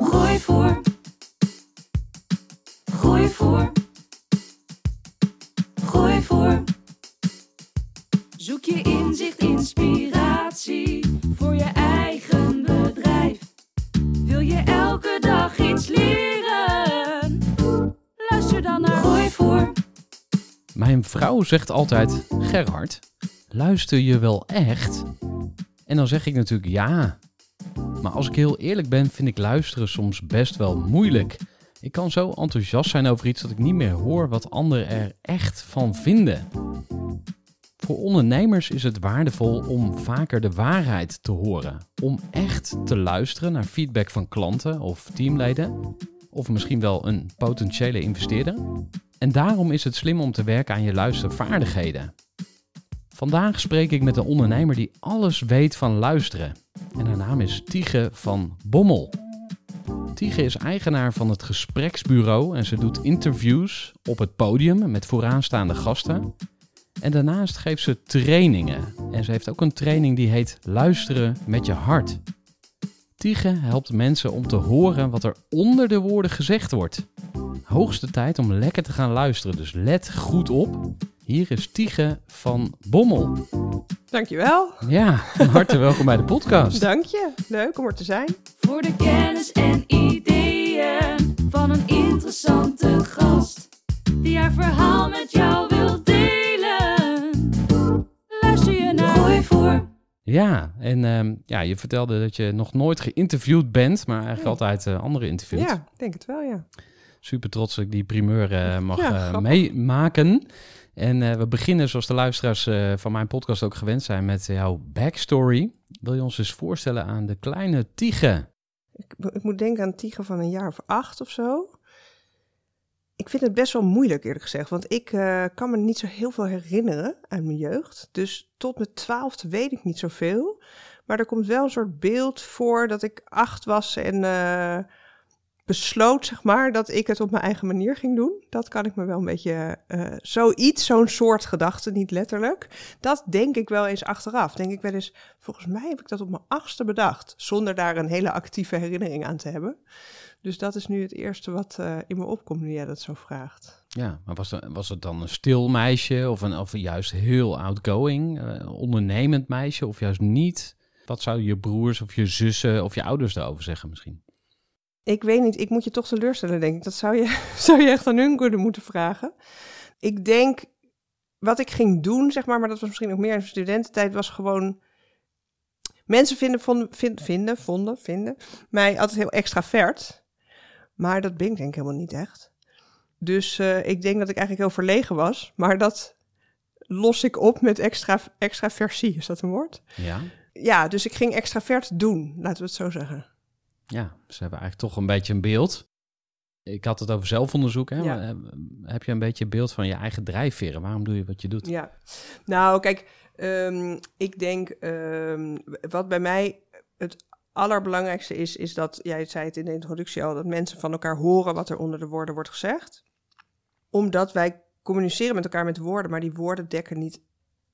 Groeivoer. Groeivoer. Groeivoer. Zoek je inzicht, inspiratie voor je eigen bedrijf. Wil je elke dag iets leren? Luister dan naar Groeivoer. Mijn vrouw zegt altijd: Gerhard, luister je wel echt? En dan zeg ik natuurlijk ja. Maar als ik heel eerlijk ben, vind ik luisteren soms best wel moeilijk. Ik kan zo enthousiast zijn over iets dat ik niet meer hoor wat anderen er echt van vinden. Voor ondernemers is het waardevol om vaker de waarheid te horen. Om echt te luisteren naar feedback van klanten of teamleden. Of misschien wel een potentiële investeerder. En daarom is het slim om te werken aan je luistervaardigheden. Vandaag spreek ik met een ondernemer die alles weet van luisteren. En haar naam is Tige van Bommel. Tige is eigenaar van het gespreksbureau en ze doet interviews op het podium met vooraanstaande gasten. En daarnaast geeft ze trainingen. En ze heeft ook een training die heet Luisteren met je hart. Tige helpt mensen om te horen wat er onder de woorden gezegd wordt. Hoogste tijd om lekker te gaan luisteren, dus let goed op. Hier is Tige van Bommel. Dankjewel. Ja, van harte welkom bij de podcast. Dank je. Leuk om er te zijn. Voor de kennis en ideeën van een interessante gast. Die haar verhaal met jou wil delen. Luister je naar Groeivoer. Ja, en ehm, ja, je vertelde dat je nog nooit geïnterviewd bent, maar eigenlijk altijd eh, andere interviews. Ja, ik denk het wel, ja. Super trots dat ik die primeur eh, mag Ja, eh, meemaken. En eh, we beginnen, zoals de luisteraars eh, van mijn podcast ook gewend zijn, met jouw backstory. Wil je ons eens voorstellen aan de kleine Tige? Ik, ik moet denken aan een tiger van een jaar of acht of zo. Ik vind het best wel moeilijk, eerlijk gezegd. Want ik eh, kan me niet zo heel veel herinneren uit mijn jeugd. Dus tot mijn twaalfde weet ik niet zoveel. Maar er komt wel een soort beeld voor dat ik acht was en besloot, zeg maar, dat ik het op mijn eigen manier ging doen. Dat kan ik me wel een beetje, eh, zoiets, zo'n soort gedachte, niet letterlijk. Dat denk ik wel eens achteraf. Denk ik wel eens, volgens mij heb ik dat op mijn achtste bedacht. Zonder daar een hele actieve herinnering aan te hebben. Dus dat is nu het eerste wat eh, in me opkomt nu jij dat zo vraagt. Ja, maar was, er, was het dan een stil meisje of, een, of juist heel outgoing, eh, ondernemend meisje of juist niet? Wat zouden je broers of je zussen of je ouders daarover zeggen misschien? Ik weet niet, ik moet je toch teleurstellen, denk ik. Dat zou je, zou je echt aan hun kunnen moeten vragen. Ik denk, wat ik ging doen, zeg maar, maar dat was misschien nog meer in de studententijd, was gewoon... Mensen vinden, vonden, vind- vinden, vonden, vinden mij altijd heel extravert. Maar dat ben ik denk ik helemaal niet echt. Dus eh, ik denk dat ik eigenlijk heel verlegen was. Maar dat los ik op met extra, extraversie, is dat een woord? Ja, Ja, dus ik ging extravert doen, laten we het zo zeggen. Ja ze hebben eigenlijk toch een beetje een beeld. Ik had het over zelfonderzoek. Hè? Ja. Eh, Heb je een beetje een beeld van je eigen drijfveren? Waarom doe je wat je doet? Ja, nou kijk, ehm, ik denk ehm, wat bij mij het allerbelangrijkste is, is dat, jij zei het in de introductie al, dat mensen van elkaar horen wat er onder de woorden wordt gezegd. Omdat wij communiceren met elkaar met woorden, maar die woorden dekken niet,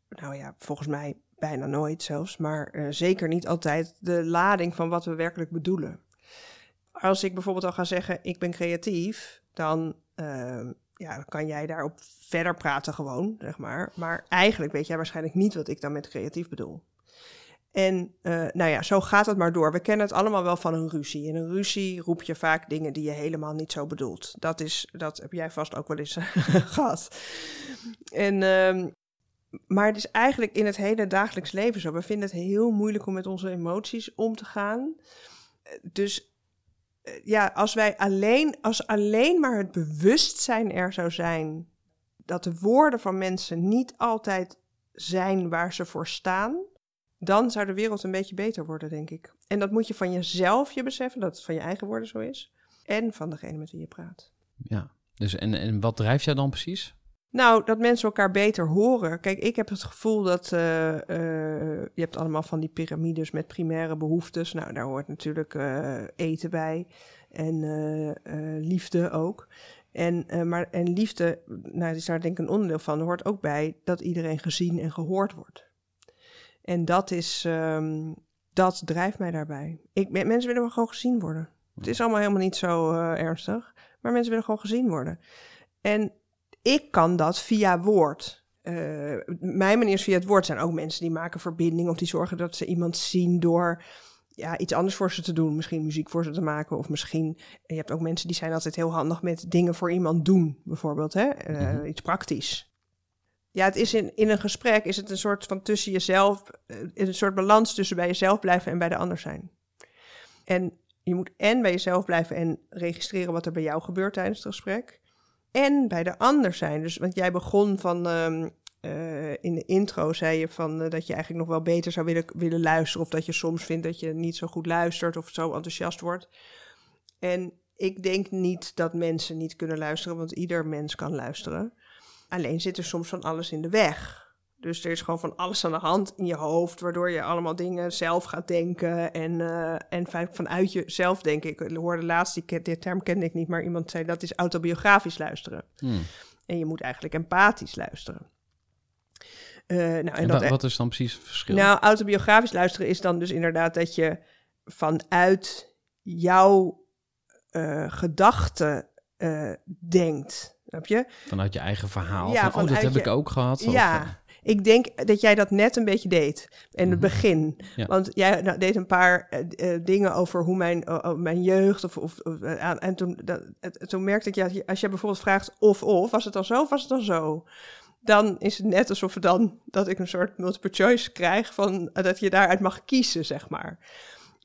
nou ja, volgens mij bijna nooit zelfs, maar eh, zeker niet altijd de lading van wat we werkelijk bedoelen. Als ik bijvoorbeeld al ga zeggen, ik ben creatief, dan ehm, ja, kan jij daarop verder praten gewoon, zeg maar. Maar eigenlijk weet jij waarschijnlijk niet wat ik dan met creatief bedoel. En uh, nou ja, zo gaat het maar door. We kennen het allemaal wel van een ruzie. In een ruzie roep je vaak dingen die je helemaal niet zo bedoelt. Dat, is, dat heb jij vast ook wel eens gehad. En, uh, maar het is eigenlijk in het hele dagelijks leven zo. We vinden het heel moeilijk om met onze emoties om te gaan. Dus uh, ja, als wij alleen, als alleen maar het bewustzijn er zou zijn dat de woorden van mensen niet altijd zijn waar ze voor staan, dan zou de wereld een beetje beter worden, denk ik. En dat moet je van jezelf je beseffen, dat het van je eigen woorden zo is, en van degene met wie je praat. Ja, dus en, en wat drijft jou dan precies? Nou, dat mensen elkaar beter horen. Kijk, ik heb het gevoel dat uh, uh, je hebt allemaal van die piramides met primaire behoeftes. Nou, daar hoort natuurlijk uh, eten bij en liefde ook. En, maar, en liefde, nou, is daar denk ik een onderdeel van, hoort ook bij dat iedereen gezien en gehoord wordt. En dat is, um, dat drijft mij daarbij. Ik, mensen willen wel gewoon gezien worden. Het is allemaal helemaal niet zo ernstig, maar mensen willen gewoon gezien worden. En ik kan dat via woord. Uh, mijn manier is via het woord. zijn ook mensen die maken verbinding of die zorgen dat ze iemand zien door ja, iets anders voor ze te doen. Misschien muziek voor ze te maken. Of misschien, je hebt ook mensen die zijn altijd heel handig met dingen voor iemand doen, bijvoorbeeld. Hè? Uh, mm -hmm. Iets praktisch. Ja, het is in, in een gesprek is het een soort van tussen jezelf, een soort balans tussen bij jezelf blijven en bij de ander zijn. En je moet en bij jezelf blijven en registreren wat er bij jou gebeurt tijdens het gesprek. En bij de ander zijn. Dus, want jij begon van, um, uh, in de intro zei je van uh, dat je eigenlijk nog wel beter zou willen, willen luisteren. Of dat je soms vindt dat je niet zo goed luistert of zo enthousiast wordt. En ik denk niet dat mensen niet kunnen luisteren, want ieder mens kan luisteren. Alleen zit er soms van alles in de weg. Dus er is gewoon van alles aan de hand in je hoofd, waardoor je allemaal dingen zelf gaat denken. En, uh, en vanuit jezelf denk ik. Ik hoorde laatst, die, die term kende ik niet, maar iemand zei dat is autobiografisch luisteren. Hmm. En je moet eigenlijk empathisch luisteren. Uh, nou, en, en dat, wat is dan precies het verschil? Nou, autobiografisch luisteren is dan dus inderdaad dat je vanuit jouw uh, gedachten denkt. Snap je? Vanuit je eigen verhaal. Ja, van, oh, dat heb je... ik ook gehad. Ja, of, ik denk dat jij dat net een beetje deed in het begin. Ja. Want jij nou, deed een paar uh, uh, dingen over hoe mijn, uh, mijn jeugd of... of en toen, dat, toen merkte ik, ja, als je bijvoorbeeld vraagt of of, was het dan zo of was het dan zo? Dan is het net alsof dan, dat ik een soort multiple choice krijg van dat je daaruit mag kiezen, zeg maar.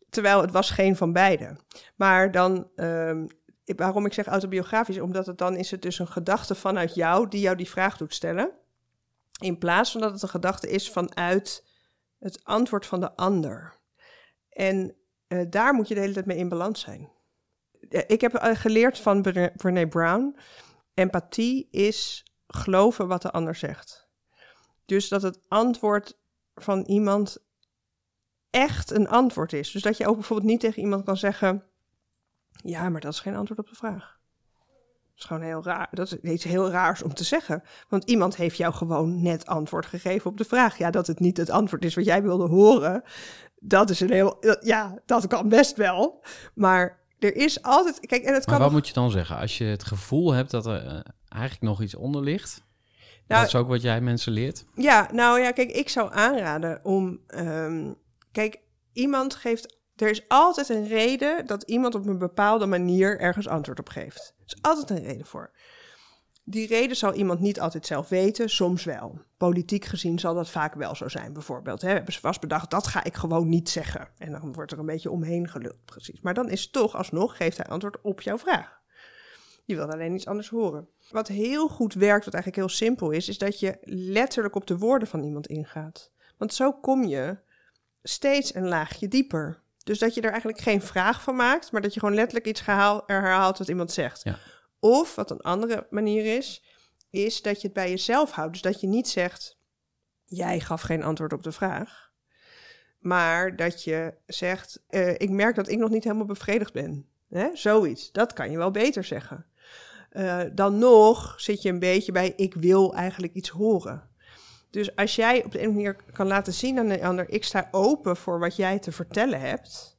Terwijl het was geen van beide. Maar dan um, waarom ik zeg autobiografisch, omdat het dan is het dus een gedachte vanuit jou die jou die vraag doet stellen. In plaats van dat het een gedachte is vanuit het antwoord van de ander. En uh, daar moet je de hele tijd mee in balans zijn. Ik heb geleerd van Brene Brown, empathie is geloven wat de ander zegt. Dus dat het antwoord van iemand echt een antwoord is. Dus dat je ook bijvoorbeeld niet tegen iemand kan zeggen ja, maar dat is geen antwoord op de vraag. Is gewoon heel raar. Dat is iets heel raars om te zeggen. Want iemand heeft jou gewoon net antwoord gegeven op de vraag. Ja, dat het niet het antwoord is wat jij wilde horen. Dat is een heel. Ja, dat kan best wel. Maar er is altijd. Kijk, en het maar kan. wat moet je dan zeggen? Als je het gevoel hebt dat er uh, eigenlijk nog iets onder ligt. Nou, dat is ook wat jij mensen leert. Ja, nou ja, kijk, ik zou aanraden om. Um, kijk, iemand geeft er is altijd een reden dat iemand op een bepaalde manier ergens antwoord op geeft. Er is altijd een reden voor. Die reden zal iemand niet altijd zelf weten, soms wel. Politiek gezien zal dat vaak wel zo zijn, bijvoorbeeld. Hè, hebben ze vast bedacht, dat ga ik gewoon niet zeggen. En dan wordt er een beetje omheen geluld, precies. Maar dan is toch alsnog, geeft hij antwoord op jouw vraag. Je wilt alleen iets anders horen. Wat heel goed werkt, wat eigenlijk heel simpel is, is dat je letterlijk op de woorden van iemand ingaat. Want zo kom je steeds een laagje dieper. Dus dat je er eigenlijk geen vraag van maakt, maar dat je gewoon letterlijk iets gehaal, herhaalt wat iemand zegt. Ja. Of, wat een andere manier is, is dat je het bij jezelf houdt. Dus dat je niet zegt, jij gaf geen antwoord op de vraag. Maar dat je zegt, uh, ik merk dat ik nog niet helemaal bevredigd ben. Hè? Zoiets, dat kan je wel beter zeggen. Uh, dan nog zit je een beetje bij, ik wil eigenlijk iets horen. Dus als jij op de een manier kan laten zien aan de ander, ik sta open voor wat jij te vertellen hebt,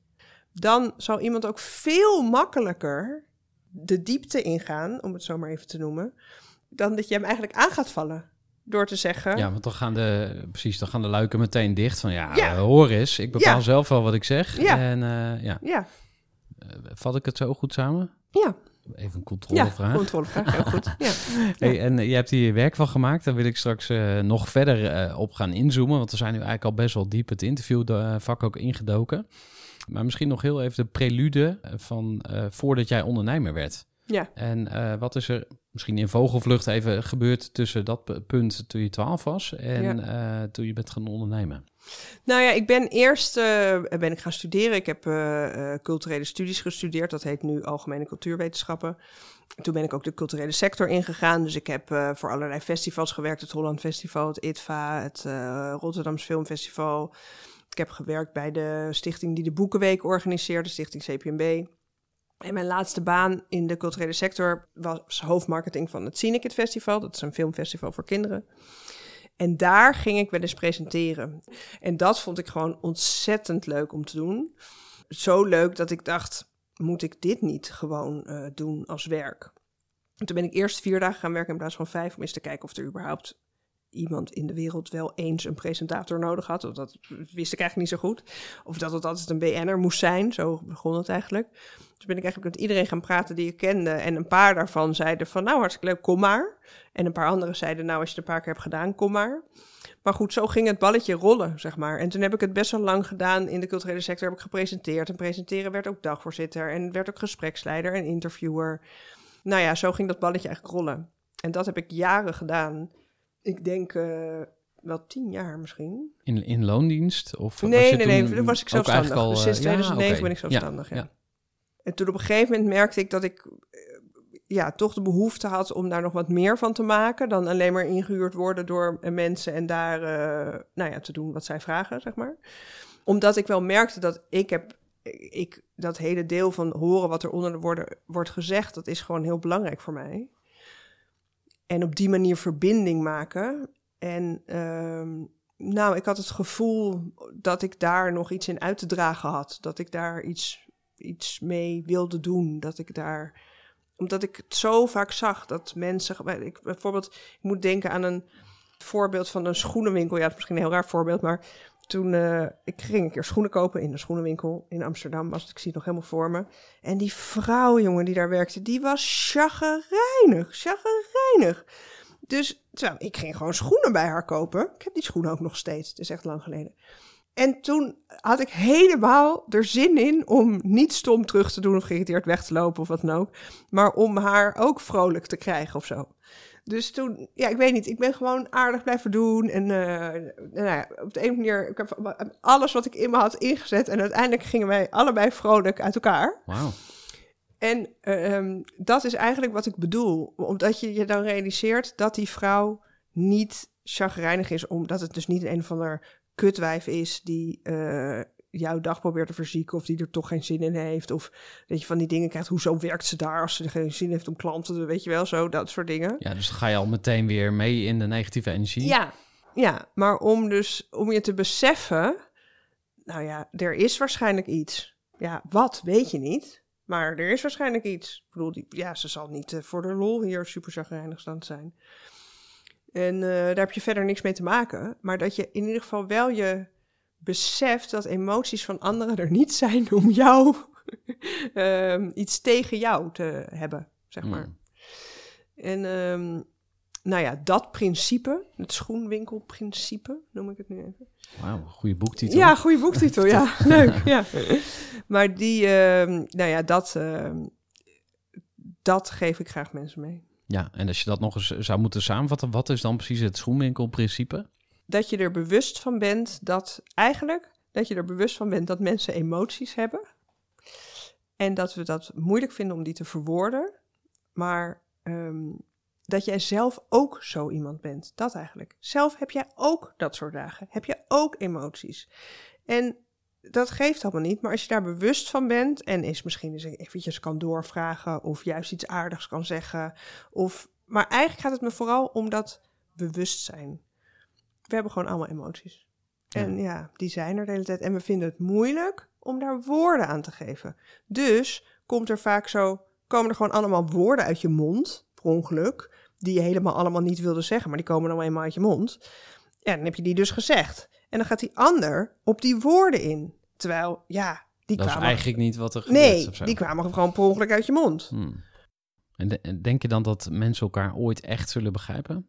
dan zal iemand ook veel makkelijker de diepte ingaan, om het zo maar even te noemen, dan dat je hem eigenlijk aan gaat vallen. door te zeggen... Ja, want dan gaan de, precies, dan gaan de luiken meteen dicht. Van ja, Ja. hoor eens, ik bepaal Ja. zelf wel wat ik zeg. Ja. En eh, ja, Ja, Eh, vat ik het zo goed samen? ja, Even een ja, controlevraag. controlevraag, heel goed. Ja. Hey, en eh, je hebt hier werk van gemaakt. Daar wil ik straks eh, nog verder eh, op gaan inzoomen. Want we zijn nu eigenlijk al best wel diep het interviewvak ook ingedoken. Maar misschien nog heel even de prelude van voordat jij ondernemer werd. Ja. En wat is er misschien in vogelvlucht even gebeurd tussen dat punt toen je 12 was en toen je bent gaan ondernemen? Nou ja, ik ben eerst eh, ben ik gaan studeren. Ik heb eh, eh, culturele studies gestudeerd. Dat heet nu Algemene Cultuurwetenschappen. Toen ben ik ook de culturele sector ingegaan. Dus ik heb voor allerlei festivals gewerkt. Het Holland Festival, het ITVA, het Rotterdams Filmfestival. Ik heb gewerkt bij de stichting die de Boekenweek organiseerde, Stichting CPMB. En mijn laatste baan in de culturele sector was hoofdmarketing van het Cinekit Festival. Dat is een filmfestival voor kinderen. En daar ging ik wel eens presenteren. En dat vond ik gewoon ontzettend leuk om te doen. Zo leuk dat ik dacht, moet ik dit niet gewoon eh, doen als werk? En toen ben ik eerst vier dagen gaan werken in plaats van vijf... om eens te kijken of er überhaupt iemand in de wereld wel eens een presentator nodig had. Want dat wist ik eigenlijk niet zo goed. Of dat het altijd een BN'er moest zijn. Zo begon het eigenlijk. Dus ben ik eigenlijk met iedereen gaan praten die ik kende. En een paar daarvan zeiden van, nou hartstikke leuk, kom maar. En een paar anderen zeiden, nou als je het een paar keer hebt gedaan, kom maar. Maar goed, zo ging het balletje rollen, zeg maar. En toen heb ik het best wel lang gedaan in de culturele sector. Heb ik gepresenteerd. En presenteren werd ook dagvoorzitter. En werd ook gespreksleider en interviewer. Nou ja, zo ging dat balletje eigenlijk rollen. En dat heb ik jaren gedaan. Ik denk eh, wel tien jaar misschien. In, in loondienst? Of was Nee, nee, nee, toen was ik zelfstandig. al, Dus sinds eh, ja, 2009 oké. ben ik zelfstandig, ja. ja. En toen op een gegeven moment merkte ik dat ik eh, ja, toch de behoefte had om daar nog wat meer van te maken. Dan alleen maar ingehuurd worden door mensen en daar nou ja, te doen wat zij vragen, zeg maar. Omdat ik wel merkte dat ik heb. Ik, dat hele deel van horen wat er onder de woorden wordt gezegd, dat is gewoon heel belangrijk voor mij. En op die manier verbinding maken. En ehm, nou, ik had het gevoel dat ik daar nog iets in uit te dragen had. Dat ik daar iets, iets mee wilde doen. Dat ik daar. Omdat ik het zo vaak zag dat mensen. Ik, bijvoorbeeld, ik moet denken aan een voorbeeld van een schoenenwinkel. Ja, dat is misschien een heel raar voorbeeld, maar toen eh, ik ging een keer schoenen kopen in een schoenenwinkel in Amsterdam, was het, ik zie het nog helemaal voor me. En die vrouw, jongen, die daar werkte, die was chagrijnig, chagrijnig. Dus ik ging gewoon schoenen bij haar kopen. Ik heb die schoenen ook nog steeds, het is echt lang geleden. En toen had ik helemaal er zin in om niet stom terug te doen of geïrriteerd weg te lopen of wat dan ook. Maar om haar ook vrolijk te krijgen of zo. Dus toen, ja, ik weet niet, ik ben gewoon aardig blijven doen. En eh, nou ja, op de een manier, ik heb alles wat ik in me had ingezet. En uiteindelijk gingen wij allebei vrolijk uit elkaar. Wauw. En ehm, dat is eigenlijk wat ik bedoel. Omdat je je dan realiseert dat die vrouw niet chagrijnig is. Omdat het dus niet een of ander kutwijf is die eh, jouw dag probeert te verzieken. Of die er toch geen zin in heeft. Of dat je van die dingen krijgt. Hoezo werkt ze daar als ze er geen zin heeft om klanten te... Weet je wel, zo, dat soort dingen. Ja, dus dan ga je al meteen weer mee in de negatieve energie. Ja, ja, maar om dus om je te beseffen, nou ja, er is waarschijnlijk iets. Ja, wat weet je niet, maar er is waarschijnlijk iets. Ik bedoel, die, ja, ze zal niet eh, voor de lol hier super chagrijnig staan te zijn. En eh, daar heb je verder niks mee te maken, maar dat je in ieder geval wel je beseft dat emoties van anderen er niet zijn om jou ehm, iets tegen jou te hebben, zeg maar. Mm. En ehm, nou ja, dat principe, het schoenwinkelprincipe, noem ik het nu even. Wauw, goede boektitel. Ja, goede boektitel, ja. Leuk, ja. Maar die, ehm, nou ja, dat, ehm, dat geef ik graag mensen mee. Ja, en als je dat nog eens zou moeten samenvatten, wat is dan precies het schoenwinkelprincipe? Dat je er bewust van bent dat, eigenlijk, dat je er bewust van bent dat mensen emoties hebben. En dat we dat moeilijk vinden om die te verwoorden. Maar ehm, dat jij zelf ook zo iemand bent. Dat eigenlijk. Zelf heb jij ook dat soort dagen. Heb je ook emoties. En dat geeft allemaal niet. Maar als je daar bewust van bent en eens misschien eens eventjes kan doorvragen of juist iets aardigs kan zeggen. Of, maar eigenlijk gaat het me vooral om dat bewustzijn. We hebben gewoon allemaal emoties. En ja, die zijn er de hele tijd. En we vinden het moeilijk om daar woorden aan te geven. Dus komt er vaak zo, komen er gewoon allemaal woorden uit je mond, ongeluk, die je helemaal allemaal niet wilde zeggen, maar die komen dan eenmaal uit je mond. Ja, dan heb je die dus gezegd. En dan gaat die ander op die woorden in. Terwijl, ja, die Dat is kwamen... eigenlijk niet wat er gebeurt. Nee, of zo. die kwamen gewoon per ongeluk uit je mond. Hmm. En, de- en denk je dan dat mensen elkaar ooit echt zullen begrijpen?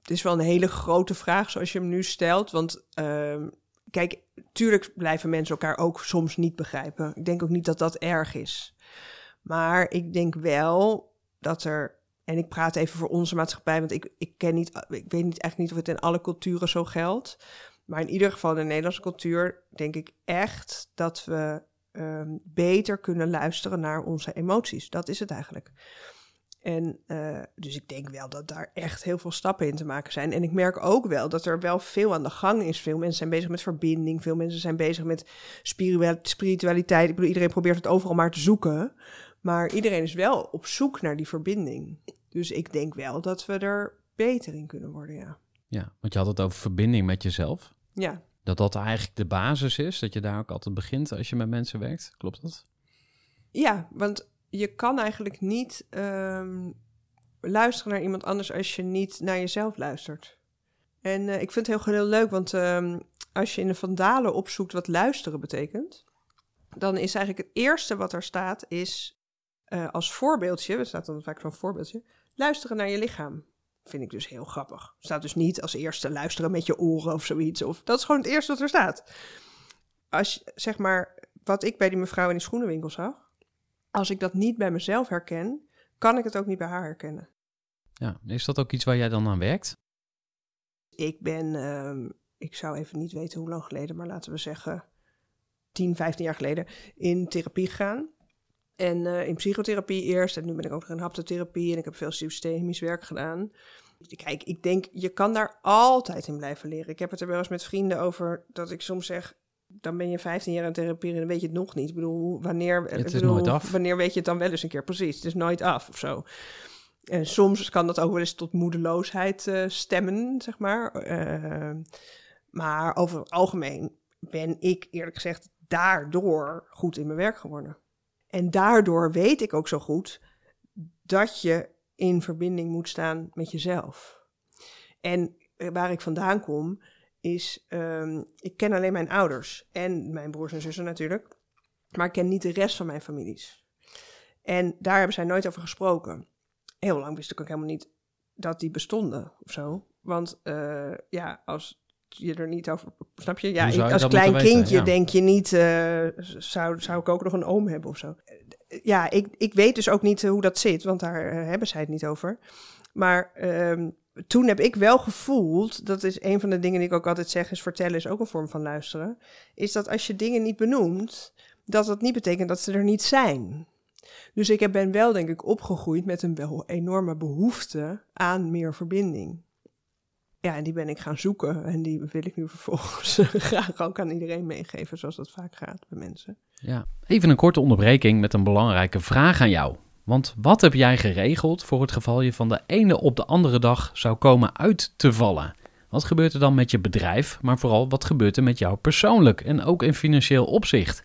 Het is wel een hele grote vraag zoals je hem nu stelt. Want ehm, kijk, tuurlijk blijven mensen elkaar ook soms niet begrijpen. Ik denk ook niet dat dat erg is. Maar ik denk wel dat er. En ik praat even voor onze maatschappij, want ik, ik ken niet, ik weet niet eigenlijk niet of het in alle culturen zo geldt. Maar in ieder geval in de Nederlandse cultuur denk ik echt dat we ehm, beter kunnen luisteren naar onze emoties. Dat is het eigenlijk. En eh, dus ik denk wel dat daar echt heel veel stappen in te maken zijn. En ik merk ook wel dat er wel veel aan de gang is. Veel mensen zijn bezig met verbinding. Veel mensen zijn bezig met spiritual- spiritualiteit. Ik bedoel, iedereen probeert het overal maar te zoeken. Maar iedereen is wel op zoek naar die verbinding. Dus ik denk wel dat we er beter in kunnen worden, ja. Ja, want je had het over verbinding met jezelf. Ja, Dat dat eigenlijk de basis is, dat je daar ook altijd begint als je met mensen werkt. Klopt dat? ja want je kan eigenlijk niet ehm, luisteren naar iemand anders als je niet naar jezelf luistert. En eh, ik vind het heel, heel leuk, want ehm, als je in de Vandalen opzoekt wat luisteren betekent, dan is eigenlijk het eerste wat er staat, is eh, als voorbeeldje, er staat dan vaak zo'n voorbeeldje, luisteren naar je lichaam. Vind ik dus heel grappig. Er staat dus niet als eerste luisteren met je oren of zoiets. Of, dat is gewoon het eerste wat er staat. Als zeg maar, wat ik bij die mevrouw in die schoenenwinkel zag, als ik dat niet bij mezelf herken, kan ik het ook niet bij haar herkennen. Ja. Is dat ook iets waar jij dan aan werkt? Ik ben, ehm, ik zou even niet weten hoe lang geleden, maar laten we zeggen 10, 15 jaar geleden in therapie gegaan. En eh, in psychotherapie eerst. En nu ben ik ook nog in haptotherapie en ik heb veel systemisch werk gedaan. Kijk, ik denk, je kan daar altijd in blijven leren. Ik heb het er wel eens met vrienden over dat ik soms zeg... dan ben je 15 jaar in therapie en dan weet je het nog niet. Ik bedoel, wanneer, Het is bedoel, nooit af. wanneer weet je het dan wel eens een keer? Precies, het is nooit af of zo. En soms kan dat ook wel eens tot moedeloosheid eh, stemmen, zeg maar. Eh, maar over het algemeen ben ik eerlijk gezegd daardoor goed in mijn werk geworden. En daardoor weet ik ook zo goed dat je in verbinding moet staan met jezelf. En eh, waar ik vandaan kom, is, ehm, ik ken alleen mijn ouders en mijn broers en zussen natuurlijk, maar ik ken niet de rest van mijn families. En daar hebben zij nooit over gesproken. Heel lang wist ik ook helemaal niet dat die bestonden of zo. Want eh, ja, als je er niet over, snap je? Ja, je als klein weten? kindje Ja. denk je niet, eh, zou, zou ik ook nog een oom hebben of zo. Ja, ik, ik weet dus ook niet eh, hoe dat zit, want daar eh, hebben zij het niet over. Maar ehm, toen heb ik wel gevoeld, dat is een van de dingen die ik ook altijd zeg, is vertellen is ook een vorm van luisteren. Is dat als je dingen niet benoemt, dat dat niet betekent dat ze er niet zijn. Dus ik ben wel, denk ik, opgegroeid met een wel enorme behoefte aan meer verbinding. Ja, en die ben ik gaan zoeken en die wil ik nu vervolgens graag ook aan iedereen meegeven, zoals dat vaak gaat bij mensen. Ja. Even een korte onderbreking met een belangrijke vraag aan jou. Want wat heb jij geregeld voor het geval je van de ene op de andere dag zou komen uit te vallen? Wat gebeurt er dan met je bedrijf, maar vooral wat gebeurt er met jou persoonlijk en ook in financieel opzicht?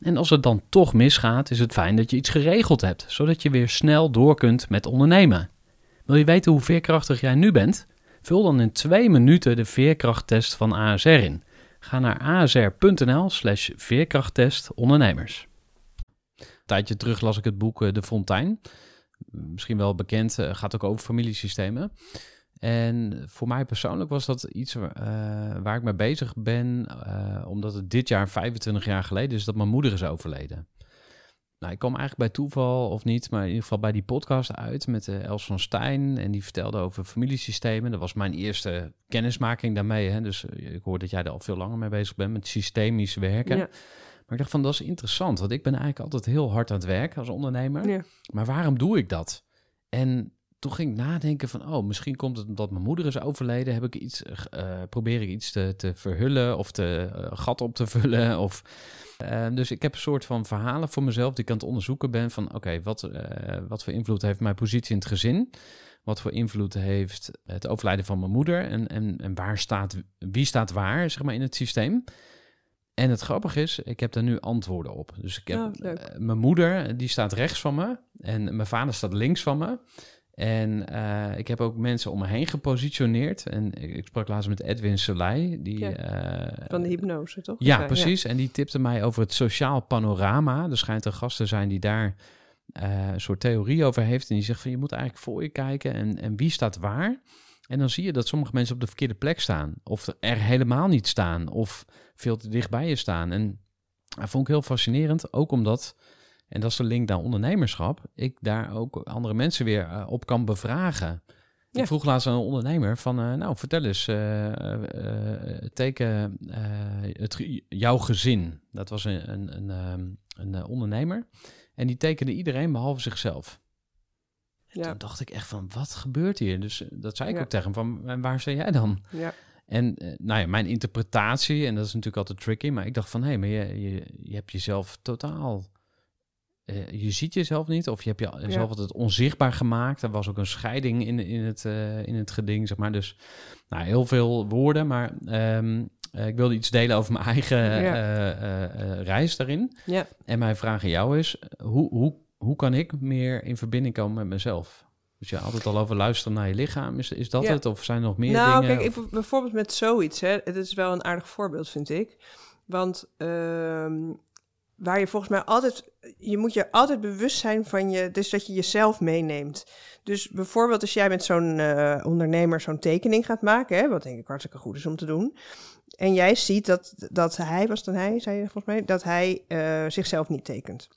En als het dan toch misgaat, is het fijn dat je iets geregeld hebt, zodat je weer snel door kunt met ondernemen. Wil je weten hoe veerkrachtig jij nu bent? Vul dan in twee minuten de veerkrachttest van ASR in. Ga naar asr.nl slash veerkrachttest ondernemers. Een tijdje terug las ik het boek eh, De Fontein. Misschien wel bekend, eh, gaat ook over familiesystemen. En voor mij persoonlijk was dat iets waar, eh, waar ik mee bezig ben, eh, omdat het dit jaar 25 jaar geleden is dat mijn moeder is overleden. Nou, ik kwam eigenlijk bij toeval of niet, maar in ieder geval bij die podcast uit met eh, Els van Stijn. En die vertelde over familiesystemen. Dat was mijn eerste kennismaking daarmee. Hè? Dus ik hoor dat jij er al veel langer mee bezig bent met systemisch werken. Ja. Maar ik dacht van, dat is interessant. Want ik ben eigenlijk altijd heel hard aan het werk als ondernemer. Ja. Maar waarom doe ik dat? En toen ging ik nadenken van, oh, misschien komt het omdat mijn moeder is overleden. Heb ik iets, eh, probeer ik iets te, te verhullen of te uh, gat op te vullen. Of, uh, dus ik heb een soort van verhalen voor mezelf die ik aan het onderzoeken ben van, oké, wat, wat voor invloed heeft mijn positie in het gezin? Wat voor invloed heeft het overlijden van mijn moeder? En, en, en waar staat, wie staat waar, zeg maar, in het systeem? En het grappige is, ik heb daar nu antwoorden op. Dus ik heb Oh, mijn moeder, die staat rechts van me. En mijn vader staat links van me. En uh, ik heb ook mensen om me heen gepositioneerd. En ik, ik sprak laatst met Edwin Soleil. Die, Ja. uh, Van de hypnose, toch? ja, precies. En die tipte mij over het sociaal panorama. Er schijnt een gast te zijn die daar uh, een soort theorie over heeft. En die zegt van je moet eigenlijk voor je kijken en, en wie staat waar. En dan zie je dat sommige mensen op de verkeerde plek staan. Of er helemaal niet staan. Of veel te dicht bij je staan. En dat vond ik heel fascinerend. Ook omdat, en dat is de link naar ondernemerschap, ik daar ook andere mensen weer uh, op kan bevragen. Ja. Ik vroeg laatst aan een ondernemer van, uh, nou vertel eens, uh, teken het, jouw gezin. Dat was een, een, een, um, een ondernemer. En die tekende iedereen behalve zichzelf. En Ja. toen dacht ik echt van, wat gebeurt hier? Dus eh, dat zei ik Ja. ook tegen hem, van, en waar sta jij dan? Ja. En eh, nou ja, mijn interpretatie, en dat is natuurlijk altijd tricky, maar ik dacht van, hé, maar je, je, je hebt jezelf totaal... eh, je ziet jezelf niet, of je hebt jezelf Ja. altijd onzichtbaar gemaakt. Er was ook een scheiding in, in, het, eh, in het geding, zeg maar. Dus nou, heel veel woorden, maar ehm, eh, ik wilde iets delen over mijn eigen Ja. reis daarin. Ja. En mijn vraag aan jou is, hoe, hoe, hoe kan ik meer in verbinding komen met mezelf? Dus je had het al over luisteren naar je lichaam. Is, is dat Ja. het? Of zijn er nog meer nou, dingen? kijk, Of- ik, bijvoorbeeld met zoiets, hè, het is wel een aardig voorbeeld, vind ik. Want ehm, waar je volgens mij altijd, je moet je altijd bewust zijn van je, dus dat je jezelf meeneemt. Dus bijvoorbeeld als jij met zo'n eh, ondernemer zo'n tekening gaat maken, hè, wat denk ik hartstikke goed is om te doen. En jij ziet dat, dat hij, was dan hij, zei je volgens mij, dat hij eh, zichzelf niet tekent.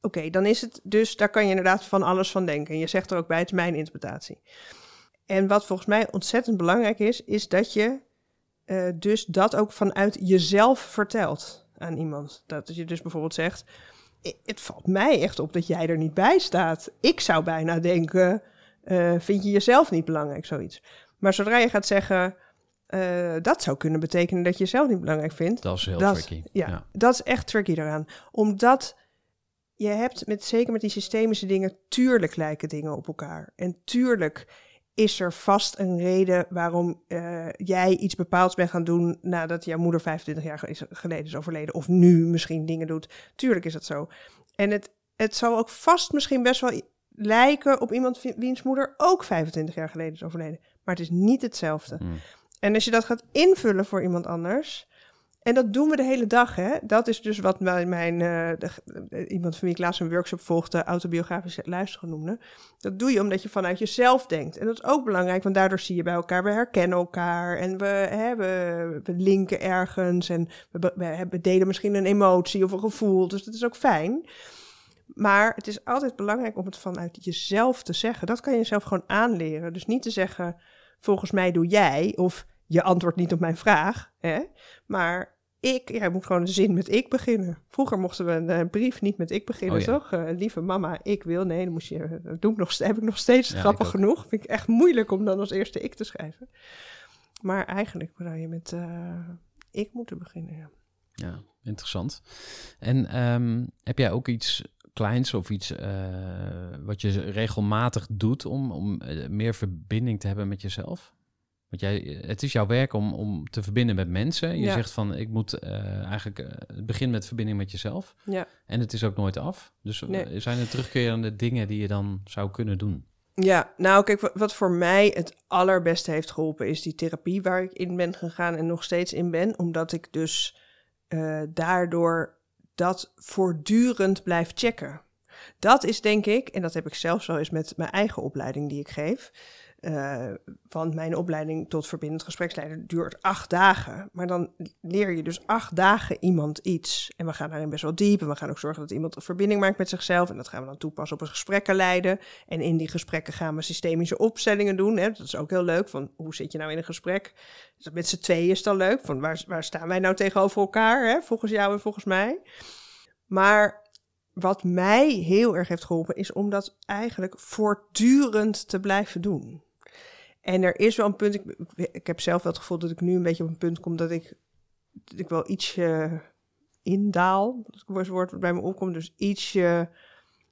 Oké, dan is het dus, daar kan je inderdaad van alles van denken. En je zegt er ook bij, het is mijn interpretatie. En wat volgens mij ontzettend belangrijk is, is dat je eh, dus dat ook vanuit jezelf vertelt aan iemand. Dat je dus bijvoorbeeld zegt, "I- het valt mij echt op dat jij er niet bij staat. Ik zou bijna denken, eh, vind je jezelf niet belangrijk, zoiets. Maar zodra je gaat zeggen, eh, dat zou kunnen betekenen dat je jezelf niet belangrijk vindt. dat is heel dat- tricky. Ja, dat is echt tricky daaraan. Omdat je hebt, met, zeker met die systemische dingen, tuurlijk lijken dingen op elkaar. En tuurlijk is er vast een reden waarom eh, jij iets bepaalds bent gaan doen nadat jouw moeder 25 jaar is- geleden is overleden. Of nu misschien dingen doet. Tuurlijk is dat zo. En het, het zal ook vast misschien best wel lijken op iemand wie- wiens moeder ook 25 jaar geleden is overleden. Maar het is niet hetzelfde. Mm. En als je dat gaat invullen voor iemand anders. En dat doen we de hele dag, hè? Dat is dus wat mijn, mijn eh, de- iemand van wie ik laatst een workshop volgde, autobiografisch luisteren noemde. Dat doe je omdat je vanuit jezelf denkt. En dat is ook belangrijk, want daardoor zie je bij elkaar, we herkennen elkaar en we, hè, we, linken ergens en we, we delen misschien een emotie of een gevoel. Dus dat is ook fijn. Maar het is altijd belangrijk om het vanuit jezelf te zeggen. Dat kan je jezelf gewoon aanleren. Dus niet te zeggen, volgens mij doe jij, of je antwoordt niet op mijn vraag. Hè? Maar ik, ja, je moet gewoon een zin met ik beginnen. Vroeger mochten we een, eh, brief niet met ik beginnen, Oh ja. toch? Eh, lieve mama, ik wil. Nee, dan moest je, dat doe ik nog, heb ik nog steeds Ja, grappig genoeg. Vind ik echt moeilijk om dan als eerste ik te schrijven. Maar eigenlijk zou je met eh, ik moeten beginnen, ja. Ja, interessant. En ehm, heb jij ook iets kleins of iets eh, wat je regelmatig doet om, om eh, meer verbinding te hebben met jezelf? Want jij, het is jouw werk om, om te verbinden met mensen. Je Ja. zegt van, ik moet eh, eigenlijk eh, het begin met verbinding met jezelf. Ja. En het is ook nooit af. Dus eh, Nee. zijn er terugkerende dingen die je dan zou kunnen doen? Ja, nou kijk, wa- wat voor mij het allerbeste heeft geholpen is die therapie waar ik in ben gegaan en nog steeds in ben, omdat ik dus eh, daardoor dat voortdurend blijf checken. Dat is denk ik, en dat heb ik zelfs wel eens met mijn eigen opleiding die ik geef. Eh, want mijn opleiding tot verbindend gespreksleider duurt acht dagen. Maar dan leer je dus acht dagen iemand iets. En we gaan daarin best wel diep. En we gaan ook zorgen dat iemand een verbinding maakt met zichzelf. En dat gaan we dan toepassen op het gesprekken leiden. En in die gesprekken gaan we systemische opstellingen doen. Hè. Dat is ook heel leuk. Van hoe zit je nou in een gesprek? Dus met z'n tweeën is dat leuk. Van waar, waar staan wij nou tegenover elkaar? Hè? Volgens jou en volgens mij. Maar wat mij heel erg heeft geholpen, is om dat eigenlijk voortdurend te blijven doen. En er is wel een punt, ik, ik heb zelf wel het gevoel dat ik nu een beetje op een punt kom dat ik, dat ik wel ietsje indaal, dat is woord wat bij me opkomt, dus ietsje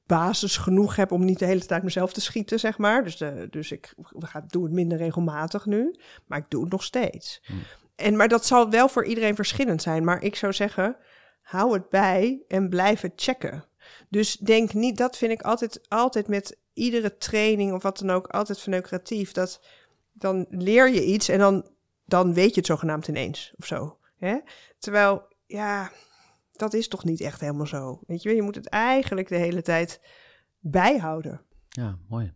basis genoeg heb om niet de hele tijd mezelf te schieten, zeg maar. Dus, de, dus ik ga, doe het minder regelmatig nu, maar ik doe het nog steeds. Hmm. En, maar dat zal wel voor iedereen verschillend zijn. Maar ik zou zeggen, hou het bij en blijf het checken. Dus denk niet, dat vind ik altijd, altijd met iedere training of wat dan ook, altijd verneukeratief. Dat dan leer je iets en dan, dan weet je het zogenaamd ineens of zo. Hè? Terwijl, ja, dat is toch niet echt helemaal zo. Weet je, je moet het eigenlijk de hele tijd bijhouden. Ja, mooi.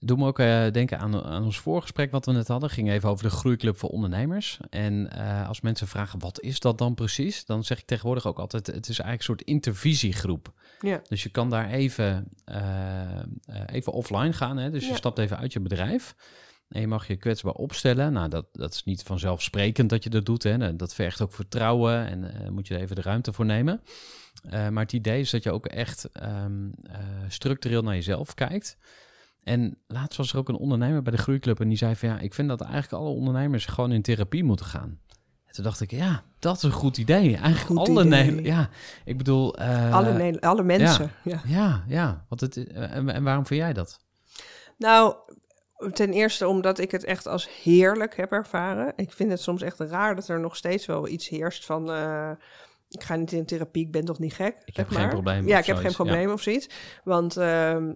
Doe me ook uh, denken aan, aan ons voorgesprek wat we net hadden. ging even over de groeiclub voor ondernemers. En uh, als mensen vragen wat is dat dan precies, dan zeg ik tegenwoordig ook altijd: het is eigenlijk een soort intervisiegroep. Ja. Dus je kan daar even, uh, even offline gaan. Hè? Dus je stapt even uit je bedrijf. En je mag je kwetsbaar opstellen. Nou, dat, dat is niet vanzelfsprekend dat je dat doet. Hè. Dat vergt ook vertrouwen en uh, moet je er even de ruimte voor nemen. Uh, maar het idee is dat je ook echt um, uh, structureel naar jezelf kijkt. En laatst was er ook een ondernemer bij de Groeiclub en die zei van ja, ik vind dat eigenlijk alle ondernemers gewoon in therapie moeten gaan. En toen dacht ik, ja, dat is een goed idee. Eigenlijk Goed alle idee. ja, ik bedoel. eh, alle, alle mensen. Ja. Ja, ja. Want het, en, en waarom vind jij dat? Nou, ten eerste omdat ik het echt als heerlijk heb ervaren. Ik vind het soms echt raar dat er nog steeds wel iets heerst van... eh, ik ga niet in therapie, ik ben toch niet gek? Ik heb geen maar. probleem Ja, ik heb geen probleem of zoiets. Want ehm,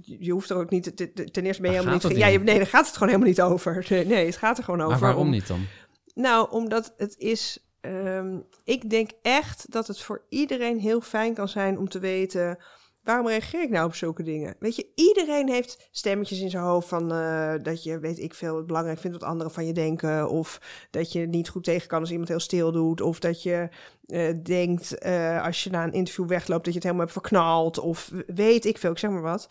je hoeft er ook niet... te- te- Ten eerste ben je helemaal niet... Ja, je, nee, daar gaat het gewoon helemaal niet over. Nee, het gaat er gewoon over. Maar waarom om- niet dan? Nou, omdat het is. ehm, ik denk echt dat het voor iedereen heel fijn kan zijn om te weten. Waarom reageer ik nou op zulke dingen? Weet je, iedereen heeft stemmetjes in zijn hoofd van eh, dat je, weet ik veel, het belangrijk vindt wat anderen van je denken. Of dat je niet goed tegen kan als iemand heel stil doet. Of dat je eh, denkt eh, als je na een interview wegloopt dat je het helemaal hebt verknald. Of weet ik veel, ik zeg maar wat.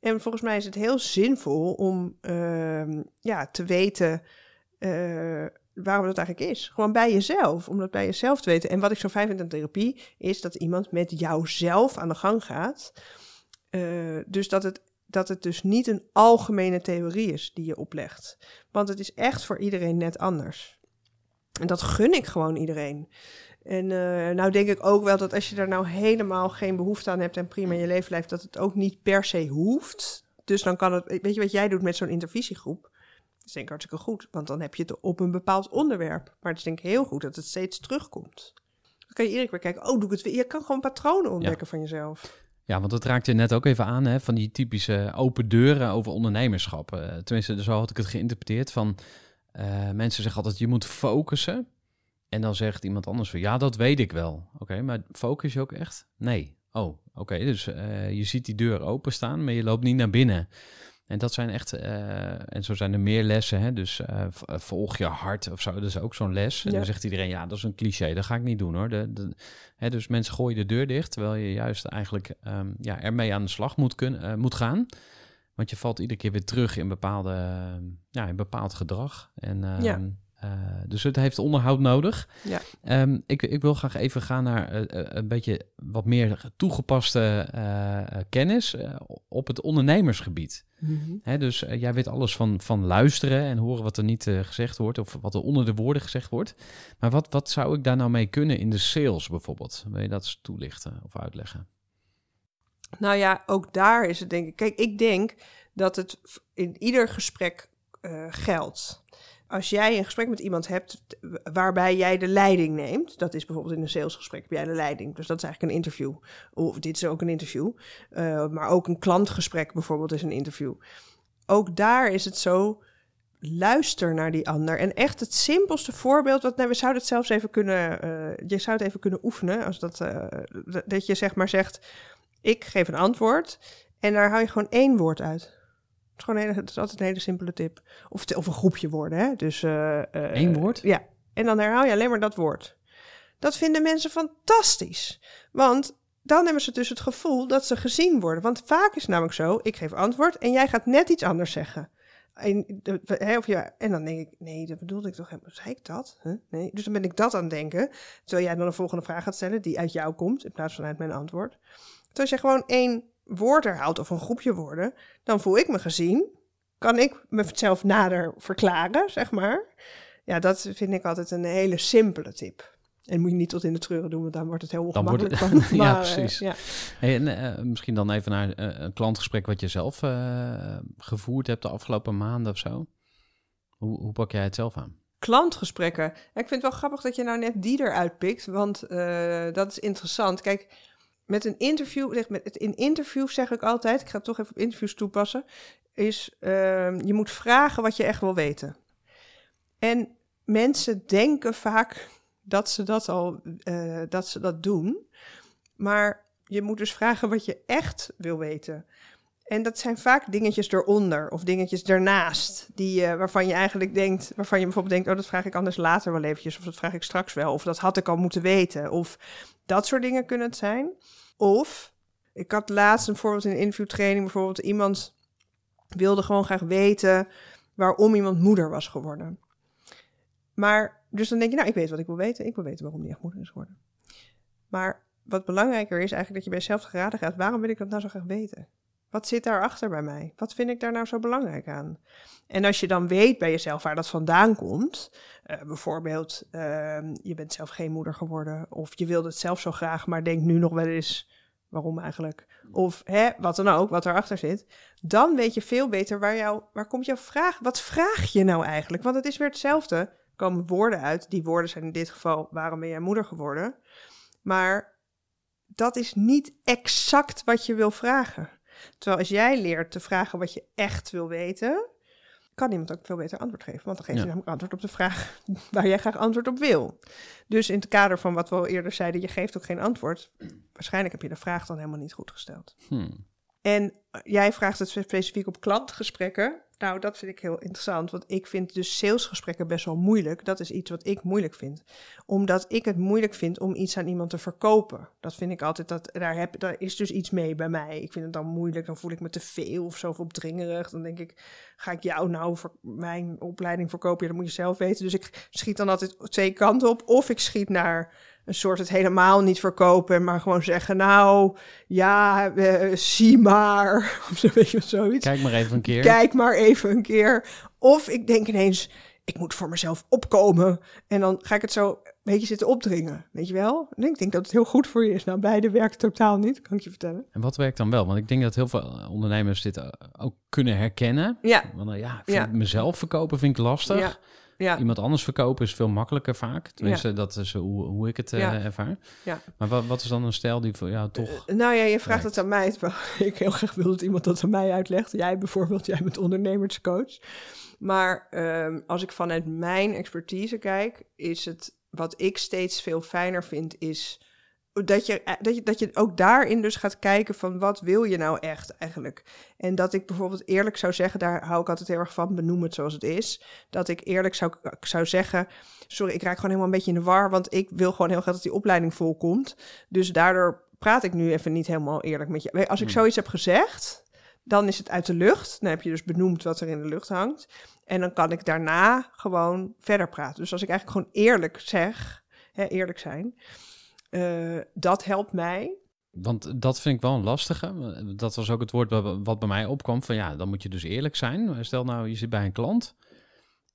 En volgens mij is het heel zinvol om ehm, ja, te weten waarom dat eigenlijk is. Gewoon bij jezelf, om dat bij jezelf te weten. En wat ik zo fijn vind aan therapie, is dat iemand met jouzelf aan de gang gaat. Eh, dus dat het, dat het dus niet een algemene theorie is die je oplegt. Want het is echt voor iedereen net anders. En dat gun ik gewoon iedereen. En eh, nou denk ik ook wel dat als je daar nou helemaal geen behoefte aan hebt en prima in je leven blijft, dat het ook niet per se hoeft. Dus dan kan het, weet je wat jij doet met zo'n intervisiegroep? Is denk ik hartstikke goed, want dan heb je het op een bepaald onderwerp. Maar het is denk ik heel goed dat het steeds terugkomt. Dan kan je iedere keer kijken, oh, doe ik het weer. Je kan gewoon patronen ontdekken van jezelf. Ja, want dat raakte je net ook even aan, hè, van die typische open deuren over ondernemerschap. Eh, tenminste, zo had ik het geïnterpreteerd van eh, mensen zeggen altijd, je moet focussen. En dan zegt iemand anders van, ja, dat weet ik wel. Oké, maar focus je ook echt? Nee. Oh, oké, dus eh, je ziet die deur openstaan, maar je loopt niet naar binnen. En dat zijn echt, eh, en zo zijn er meer lessen, hè? dus eh, eh, volg je hart of zo, dat is ook zo'n les. En Ja. dan zegt iedereen, ja, dat is een cliché, dat ga ik niet doen hoor. De, de, hè, dus mensen gooien de deur dicht, terwijl je juist eigenlijk ehm, ja, ermee aan de slag moet, kun, eh, moet gaan. Want je valt iedere keer weer terug in, bepaalde, ehm, ja, in bepaald gedrag. En, ehm, Ja. Eh, dus het heeft onderhoud nodig. Ja. Ehm, ik, ik wil graag even gaan naar eh, eh, een beetje wat meer toegepaste kennis op het ondernemersgebied. Hè, dus jij weet alles van, van luisteren en horen wat er niet gezegd wordt of wat er onder de woorden gezegd wordt. Maar wat, wat zou ik daar nou mee kunnen in de sales bijvoorbeeld? Wil je dat eens toelichten of uitleggen? Nou ja, ook daar is het denk ik. Kijk, ik denk dat het in ieder gesprek geldt. Als jij een gesprek met iemand hebt waarbij jij de leiding neemt, dat is bijvoorbeeld in een salesgesprek heb jij de leiding, dus dat is eigenlijk een interview. Of dit is ook een interview, Eh, maar ook een klantgesprek bijvoorbeeld is een interview. Ook daar is het zo, luister naar die ander. En echt het simpelste voorbeeld, wat, nou, we zouden het zelfs even kunnen, eh, je zou het even kunnen oefenen, als dat, eh, dat- dat je zeg maar zegt, ik geef een antwoord en daar hou je gewoon één woord uit. Het is, gewoon een hele, het is altijd een hele simpele tip. Of, te- of een groepje woorden, hè? Dus, eh, Eén woord? Ja, en dan herhaal je alleen maar dat woord. Dat vinden mensen fantastisch. Want dan hebben ze dus het gevoel dat ze gezien worden. Want vaak is het namelijk zo, ik geef antwoord en jij gaat net iets anders zeggen. En, of ja, en dan denk ik, nee, dat bedoelde ik toch helemaal. Zei ik dat? Huh? Nee. Dus dan ben ik dat aan het denken. Terwijl jij dan een volgende vraag gaat stellen die uit jou komt, in plaats van uit mijn antwoord. Want als je gewoon één woord herhaalt of een groepje woorden, dan voel ik me gezien. Kan ik mezelf nader verklaren, zeg maar. Ja, dat vind ik altijd een hele simpele tip. En moet je niet tot in de treuren doen, want dan wordt het heel Dan wordt ongemakkelijk. het- van. Ja, Maar, eh, precies. ja. Hey, en, eh, misschien dan even naar eh, een klantgesprek wat je zelf gevoerd hebt de afgelopen maanden of zo. Hoe, hoe pak jij het zelf aan? klantgesprekken. Ja, ik vind het wel grappig dat je nou net die eruit pikt, want dat is interessant. Kijk, met een interview, in interviews zeg ik altijd, ik ga toch even op interviews toepassen, is ehm, je moet vragen wat je echt wil weten. En mensen denken vaak dat ze dat al, eh, dat ze dat doen, maar je moet dus vragen wat je echt wil weten. En dat zijn vaak dingetjes eronder of dingetjes ernaast, die, eh, waarvan je eigenlijk denkt, waarvan je bijvoorbeeld denkt, oh, dat vraag ik anders later wel eventjes, of dat vraag ik straks wel, of dat had ik al moeten weten, of dat soort dingen kunnen het zijn. Of, ik had laatst een voorbeeld in een interviewtraining, bijvoorbeeld iemand wilde gewoon graag weten waarom iemand moeder was geworden. Maar, dus dan denk je, nou, ik weet wat ik wil weten, ik wil weten waarom die echt moeder is geworden. Maar wat belangrijker is eigenlijk dat je bij jezelf geraden gaat, waarom wil ik dat nou zo graag weten? Wat zit daarachter bij mij? Wat vind ik daar nou zo belangrijk aan? En als je dan weet bij jezelf waar dat vandaan komt, eh, bijvoorbeeld ehm, je bent zelf geen moeder geworden, of je wilde het zelf zo graag, maar denkt nu nog wel eens waarom eigenlijk, of hè, wat dan ook, wat erachter zit, dan weet je veel beter waar, jou, waar komt jouw vraag, wat vraag je nou eigenlijk? Want het is weer hetzelfde, er komen woorden uit, die woorden zijn in dit geval waarom ben jij moeder geworden, maar dat is niet exact wat je wil vragen. Terwijl als jij leert te vragen wat je echt wil weten, kan iemand ook veel beter antwoord geven. Want dan geef je Ja. namelijk antwoord op de vraag waar jij graag antwoord op wil. Dus in het kader van wat we al eerder zeiden, je geeft ook geen antwoord. Waarschijnlijk heb je de vraag dan helemaal niet goed gesteld. Hmm. En eh, jij vraagt het specifiek op klantgesprekken. Nou, dat vind ik heel interessant, want ik vind dus salesgesprekken best wel moeilijk. Dat is iets wat ik moeilijk vind. Omdat ik het moeilijk vind om iets aan iemand te verkopen. Dat vind ik altijd, dat, daar, heb, daar is dus iets mee bij mij. Ik vind het dan moeilijk, dan voel ik me te veel of zo of opdringerig. Dan denk ik, ga ik jou nou voor mijn opleiding verkopen? Ja, dat moet je zelf weten. Dus ik schiet dan altijd twee kanten op. Of ik schiet naar een soort het helemaal niet verkopen, maar gewoon zeggen, nou, ja, eh, zie maar. Of zo, weet je, zoiets. Kijk maar even een keer. Kijk maar even een keer. Of ik denk ineens, ik moet voor mezelf opkomen. En dan ga ik het zo een beetje zitten opdringen. Weet je wel? En ik denk dat het heel goed voor je is. Nou, beide werkt totaal niet, kan ik je vertellen. En wat werkt dan wel? Want ik denk dat heel veel ondernemers dit eh, ook kunnen herkennen. Ja, Want eh, ja, ik vind Ja. mezelf verkopen vind ik lastig. ja, ja. Iemand anders verkopen is veel makkelijker vaak. Tenminste, dat is hoe, hoe ik het eh, Ja. ervaar. Ja. Maar wat, wat is dan een stijl die voor jou toch... Eh, nou ja, je vraagt het aan mij. Ik heel graag wil dat iemand dat aan mij uitlegt. Jij bijvoorbeeld, jij bent ondernemerscoach. Maar ehm, als ik vanuit mijn expertise kijk, is het wat ik steeds veel fijner vind, is dat je, eh, dat je, dat je ook daarin dus gaat kijken van wat wil je nou echt eigenlijk. En dat ik bijvoorbeeld eerlijk zou zeggen, daar hou ik altijd heel erg van, benoem het zoals het is. Dat ik eerlijk zou, zou zeggen, sorry, ik raak gewoon helemaal een beetje in de war, want ik wil gewoon heel graag dat die opleiding volkomt. Dus daardoor praat ik nu even niet helemaal eerlijk met je. Als ik Hmm. zoiets heb gezegd, dan is het uit de lucht. Dan heb je dus benoemd wat er in de lucht hangt. En dan kan ik daarna gewoon verder praten. Dus als ik eigenlijk gewoon eerlijk zeg, hè, eerlijk zijn, eh, dat helpt mij. Want dat vind ik wel een lastige. Dat was ook het woord wat, bij mij opkwam. Van ja, dan moet je dus eerlijk zijn. Stel nou, je zit bij een klant.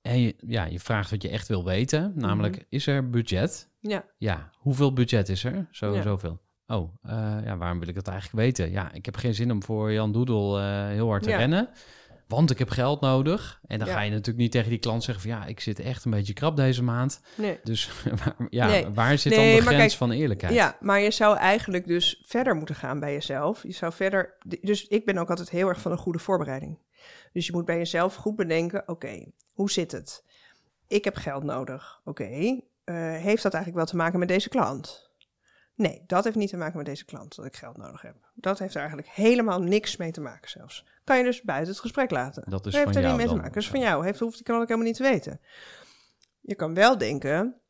En je, ja, je vraagt wat je echt wil weten. Namelijk, is er budget? Ja, Ja, hoeveel budget is er? Zo, Ja. Zoveel. Oh, eh, ja, waarom wil ik dat eigenlijk weten? Ja, ik heb geen zin om voor Jan Doedel eh, heel hard te Ja. rennen. Want ik heb geld nodig. En dan Ja. ga je natuurlijk niet tegen die klant zeggen van... ja, ik zit echt een beetje krap deze maand. nee. Dus waar- ja, Nee. waar zit Nee, dan de grens kijk, van eerlijkheid? Ja, maar je zou eigenlijk dus verder moeten gaan bij jezelf. Je zou verder. Dus ik ben ook altijd heel erg van een goede voorbereiding. Dus je moet bij jezelf goed bedenken: oké, hoe zit het? Ik heb geld nodig. Oké, eh, heeft dat eigenlijk wel te maken met deze klant? Nee, dat heeft niet te maken met deze klant dat ik geld nodig heb. Dat heeft er eigenlijk helemaal niks mee te maken zelfs. Kan je dus buiten het gesprek laten. Dat is Dat heeft van er jou niet mee te maken. Dat is van jou. Heeft, hoeft die klant ook helemaal niet te weten. Je kan wel denken: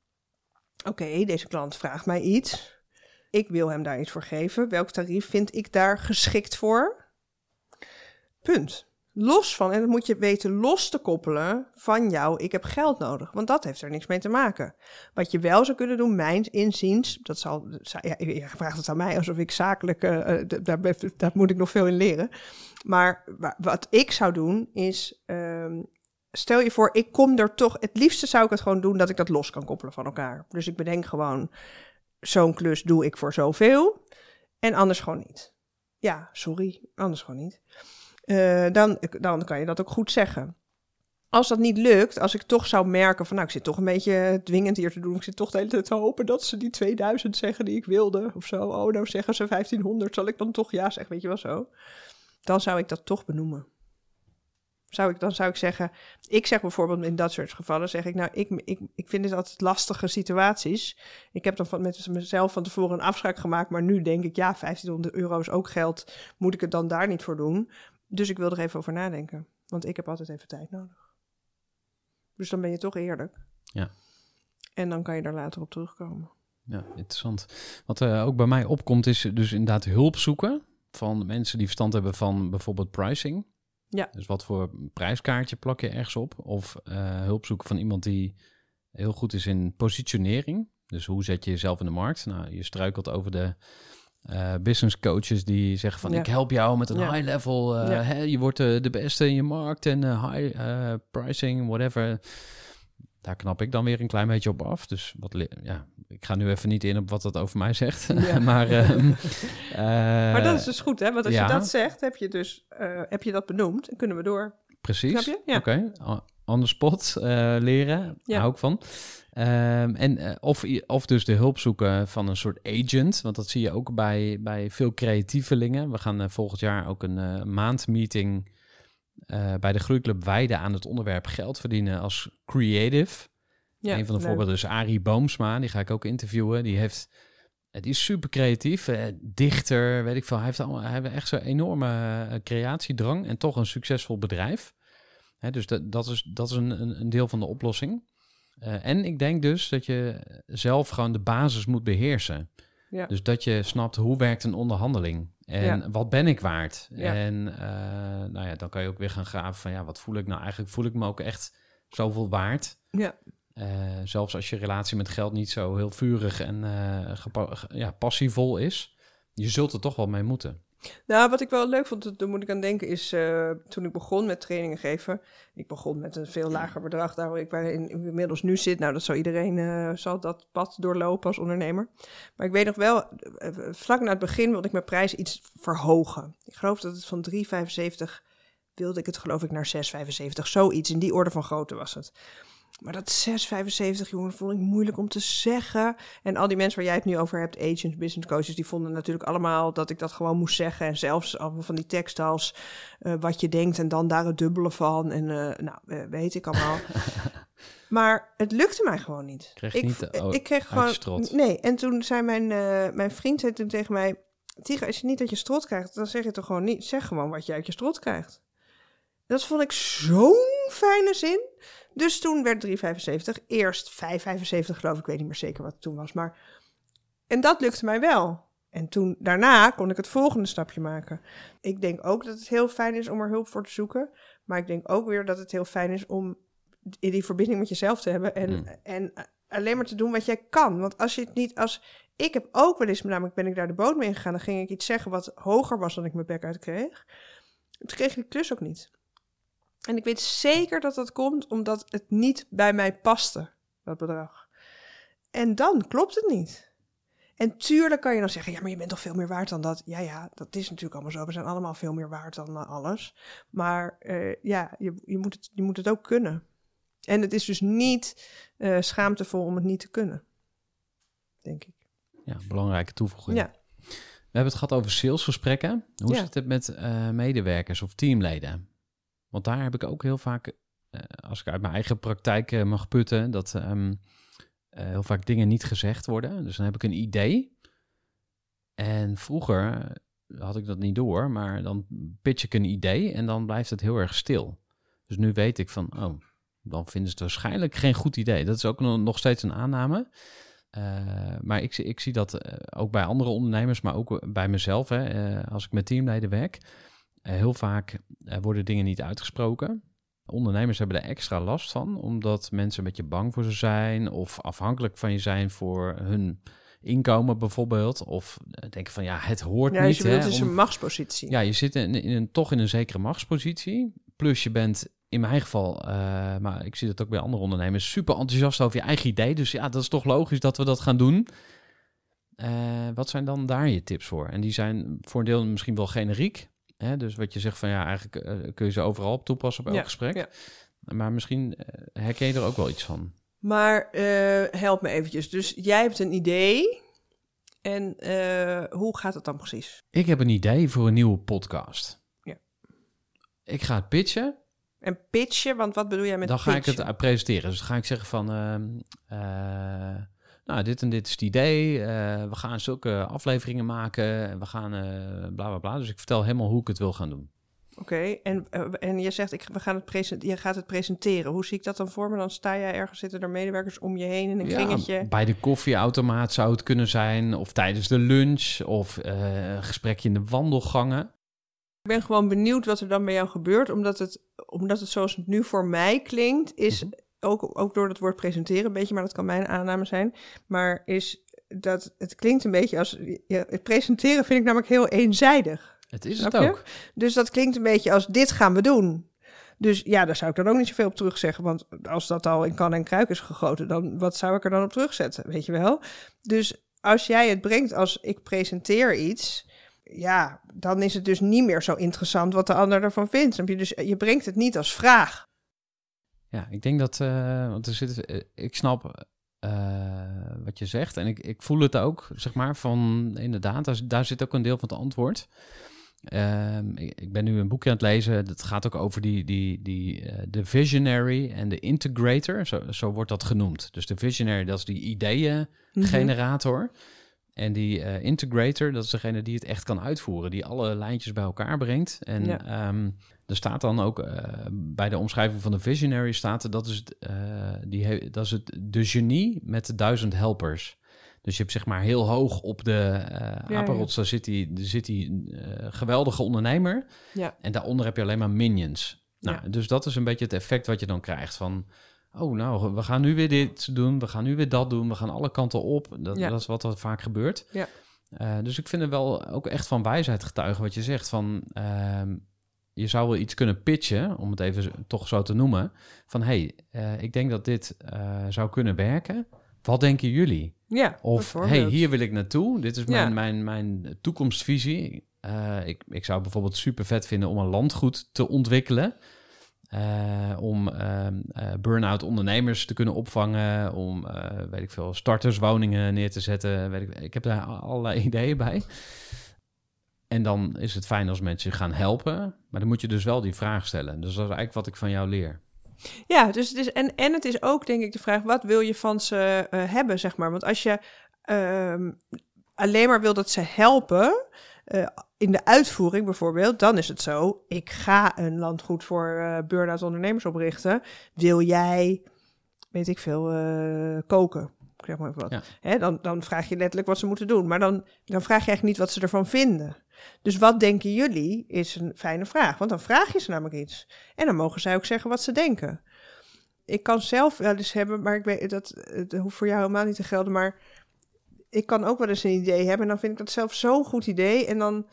oké, deze klant vraagt mij iets. Ik wil hem daar iets voor geven. Welk tarief vind ik daar geschikt voor? Punt. Los van, en dat moet je weten los te koppelen van jou, ik heb geld nodig. Want dat heeft er niks mee te maken. Wat je wel zou kunnen doen, mijn inziens, dat zal, ja, je vraagt het aan mij alsof ik zakelijk, eh, daar, daar moet ik nog veel in leren. Maar wat ik zou doen is, ehm, stel je voor, ik kom er toch, het liefste zou ik het gewoon doen dat ik dat los kan koppelen van elkaar. Dus ik bedenk gewoon, zo'n klus doe ik voor zoveel en anders gewoon niet. Ja, sorry, anders gewoon niet. Uh, dan, dan kan je dat ook goed zeggen. Als dat niet lukt, als ik toch zou merken van nou, ik zit toch een beetje dwingend hier te doen. Ik zit toch de hele tijd te hopen dat ze die 2000 zeggen die ik wilde of zo. Oh, nou zeggen ze 1500, zal ik dan toch ja zeggen, weet je wel zo. Dan zou ik dat toch benoemen zou ik, dan zou ik zeggen, ik zeg bijvoorbeeld in dat soort gevallen, zeg ik nou, ik, ik, ik vind dit altijd lastige situaties. Ik heb dan van, met mezelf van tevoren een afspraak gemaakt, maar nu denk ik, ja, 1500 euro is ook geld, moet ik het dan daar niet voor doen? Dus ik wil er even over nadenken, want ik heb altijd even tijd nodig. Dus dan ben je toch eerlijk. Ja. En dan kan je daar later op terugkomen. Ja, interessant. Wat uh, ook bij mij opkomt is dus inderdaad hulp zoeken van mensen die verstand hebben van bijvoorbeeld pricing. Ja. Dus wat voor prijskaartje plak je ergens op? Of uh, hulp zoeken van iemand die heel goed is in positionering. Dus hoe zet je jezelf in de markt? Nou, je struikelt over de uh, business coaches die zeggen van ik help jou met een high level. Uh, hè, je wordt de beste in je markt en high pricing, whatever daar knap ik dan weer een klein beetje op af. Dus wat, ja, ik ga nu even niet in op wat dat over mij zegt. maar, uh, maar dat is dus goed, hè? Want als je dat zegt, heb je dus heb je dat benoemd en kunnen we door. Precies. Ja. Oké. Okay. On the spot uh, leren. Ja. Hou ik van. Um, en of, of dus de hulp zoeken van een soort agent. Want dat zie je ook bij, bij veel creatievelingen. We gaan volgend jaar ook een maandmeeting uh, bij de Groeiclub wijden aan het onderwerp geld verdienen als creative. Ja, een van de voorbeelden is Arie Boomsma, die ga ik ook interviewen. Die heeft, die is super creatief, eh, dichter, weet ik veel. Hij heeft, allemaal, hij heeft echt zo'n enorme creatiedrang en toch een succesvol bedrijf. Dus dat, dat is, dat is een, een, deel van de oplossing. Uh, en ik denk dus dat je zelf gewoon de basis moet beheersen. Ja. Dus dat je snapt hoe werkt een onderhandeling. En wat ben ik waard? En uh, nou ja, dan kan je ook weer gaan graven van ja, wat voel ik nou eigenlijk? Voel ik me ook echt zoveel waard? Ja. Uh, zelfs als je relatie met geld niet zo heel vurig en ja, passievol is, je zult er toch wel mee moeten. Nou, wat ik wel leuk vond, daar moet ik aan denken, is uh, toen ik begon met trainingen geven. Ik begon met een veel lager bedrag, daar waar ik in, inmiddels nu zit. Nou, dat zou iedereen, uh, zal dat pad doorlopen als ondernemer. Maar ik weet nog wel, uh, vlak na het begin wilde ik mijn prijs iets verhogen. Ik geloof dat het van 3,75 wilde ik het geloof ik naar 6,75. Zoiets, in die orde van grootte was het. Maar dat 6,75, jongen, vond ik moeilijk om te zeggen. En al die mensen waar jij het nu over hebt, agents, business coaches, die vonden natuurlijk allemaal dat ik dat gewoon moest zeggen. En zelfs allemaal van die teksten als uh, wat je denkt en dan daar het dubbele van. En uh, nou, weet ik allemaal. maar het lukte mij gewoon niet. Kreeg ik, niet ik kreeg gewoon. Nee, en toen zei mijn, mijn vriend zei toen tegen mij: Tiga, als je niet dat je strot krijgt, dan zeg je toch gewoon niet. Zeg gewoon wat je uit je strot krijgt. Dat vond ik zo'n fijne zin. Dus toen werd 3,75. Eerst 5,75 geloof ik. Ik weet niet meer zeker wat het toen was. Maar... En dat lukte mij wel. En toen, daarna kon ik het volgende stapje maken. Ik denk ook dat het heel fijn is om er hulp voor te zoeken. Maar ik denk ook weer dat het heel fijn is om in die verbinding met jezelf te hebben. En, mm. en alleen maar te doen wat jij kan. Want als je het niet als. Ik heb ook wel eens, namelijk ben ik daar de boot mee gegaan. Dan ging ik iets zeggen wat hoger was dan ik mijn bek uit kreeg. Toen kreeg ik de klus ook niet. En ik weet zeker dat dat komt omdat het niet bij mij paste, dat bedrag. En dan klopt het niet. En tuurlijk kan je dan zeggen, ja, maar je bent toch veel meer waard dan dat. Ja, ja, dat is natuurlijk allemaal zo. We zijn allemaal veel meer waard dan uh, alles. Maar uh, ja, je, je, moet het, je moet het ook kunnen. En het is dus niet uh, schaamtevol om het niet te kunnen, denk ik. Ja, belangrijke toevoeging. Ja. We hebben het gehad over salesgesprekken. Hoe ja. zit het met medewerkers of teamleden? Want daar heb ik ook heel vaak, uh, als ik uit mijn eigen praktijk uh, mag putten, dat um, uh, heel vaak dingen niet gezegd worden. Dus dan heb ik een idee. En vroeger had ik dat niet door, maar dan pitch ik een idee en dan blijft het heel erg stil. Dus nu weet ik van, oh, dan vinden ze het waarschijnlijk geen goed idee. Dat is ook nog steeds een aanname. maar ik, ik zie dat ook bij andere ondernemers, maar ook bij mezelf, hè, als ik met teamleden werk eh, heel vaak eh, worden dingen niet uitgesproken. Ondernemers hebben er extra last van, omdat mensen een beetje bang voor ze zijn of afhankelijk van je zijn voor hun inkomen bijvoorbeeld. Of eh, denken van ja, het hoort Ja, niet. hè, het is een machtspositie. ja, je zit in, in een, toch in een zekere machtspositie. Plus je bent in mijn geval, eh, maar ik zie dat ook bij andere ondernemers, super enthousiast over je eigen idee. Dus ja, dat is toch logisch dat we dat gaan doen. Eh, wat zijn dan daar je tips voor? En die zijn voor een deel misschien wel generiek. Hè? Dus wat je zegt van ja, eigenlijk eh, kun je ze overal op toepassen op elk Ja, gesprek. ja. Maar misschien eh, herken je er ook wel iets van. Maar eh, help me eventjes. Dus jij hebt een idee. En hoe gaat het dan precies? Ik heb een idee voor een nieuwe podcast. Ja. Ik ga het pitchen. En pitchen, want wat bedoel jij met dan ga ik pitchen? het presenteren. Dus dan ga ik zeggen van, ehm, eh, nou, dit en dit is het idee. Eh, we gaan zulke afleveringen maken. En we gaan eh bla bla bla. Dus ik vertel helemaal hoe ik het wil gaan doen. Oké, en, eh, en je zegt, ik, we gaan het je gaat het presenteren. Hoe zie ik dat dan voor me? Dan sta jij ergens, zitten er medewerkers om je heen in een kringetje. bij de koffieautomaat zou het kunnen zijn. Of tijdens de lunch. Of een gesprekje in de wandelgangen. Ik ben gewoon benieuwd wat er dan bij jou gebeurt, omdat het, omdat het zoals het nu voor mij klinkt, is Mhm. Ook, ook door het woord presenteren een beetje, maar dat kan mijn aanname zijn, maar is dat het klinkt een beetje als, ja, het presenteren vind ik namelijk heel eenzijdig. Het is het ook. Dus dat klinkt een beetje als dit gaan we doen. Dus ja, daar zou ik dan ook niet zoveel op terugzeggen. Want als dat al in kan en kruik is gegoten, dan wat zou ik er dan op terugzetten? Weet je wel? Dus als jij het brengt als ik presenteer iets, ja, dan is het dus niet meer zo interessant wat de ander ervan vindt. Dus je brengt het niet als vraag. Ja, ik denk dat, eh, want er zit, eh, ik snap eh, wat je zegt en ik, ik voel het ook, zeg maar, van inderdaad, daar, zit ook een deel van het antwoord. Ehm, ik, ben nu een boekje aan het lezen, dat gaat ook over die, die, die, de visionary en de integrator, zo, zo wordt dat genoemd. Dus de visionary, dat is die ideeëngenerator. En die eh, integrator, dat is degene die het echt kan uitvoeren, die alle lijntjes bij elkaar brengt. En Ja. ehm, er staat dan ook eh, bij de omschrijving van de visionary staat dat is eh, die dat is het de genie met de duizend helpers. Dus je hebt zeg maar heel hoog op de ja. apenrots, daar zit die, daar zit die geweldige ondernemer. Ja. En daaronder heb je alleen maar minions. Nou, dus dat is een beetje het effect wat je dan krijgt van... Oh, nou, we gaan nu weer dit doen, we gaan nu weer dat doen, we gaan alle kanten op. Dat, Ja. dat is wat er vaak gebeurt. Ja. Eh, dus ik vind het wel ook echt van wijsheid getuigen wat je zegt. Van, ehm, je zou wel iets kunnen pitchen, om het even toch zo te noemen. Van, hey, eh, ik denk dat dit eh, zou kunnen werken. Wat denken jullie? Ja, Of, hey, hier wil ik naartoe. Dit is mijn, Ja. mijn, mijn toekomstvisie. Ik, ik zou bijvoorbeeld super vet vinden om een landgoed te ontwikkelen. Eh, om eh, burn-out ondernemers te kunnen opvangen. Om, eh, weet ik veel, starterswoningen neer te zetten. Weet ik, ik heb daar allerlei ideeën bij. En dan is het fijn als mensen gaan helpen. Maar dan moet je dus wel die vraag stellen. Dus dat is eigenlijk wat ik van jou leer. Ja, dus het is, en, en het is ook denk ik de vraag, wat wil je van ze hebben, zeg maar. Want als je ehm, alleen maar wil dat ze helpen, eh, in de uitvoering bijvoorbeeld, dan is het zo, ik ga een landgoed voor eh burn-out ondernemers oprichten. Wil jij, weet ik veel, eh, koken? Ik zeg maar even wat. Ja. Hè, dan, dan vraag je letterlijk wat ze moeten doen. Maar dan, dan vraag je eigenlijk niet wat ze ervan vinden. Dus wat denken jullie is een fijne vraag. Want dan vraag je ze namelijk iets. En dan mogen zij ook zeggen wat ze denken. Ik kan zelf wel eens hebben, maar ik weet dat het hoeft voor jou helemaal niet te gelden. Maar ik kan ook wel eens een idee hebben. En dan vind ik dat zelf zo'n goed idee. En dan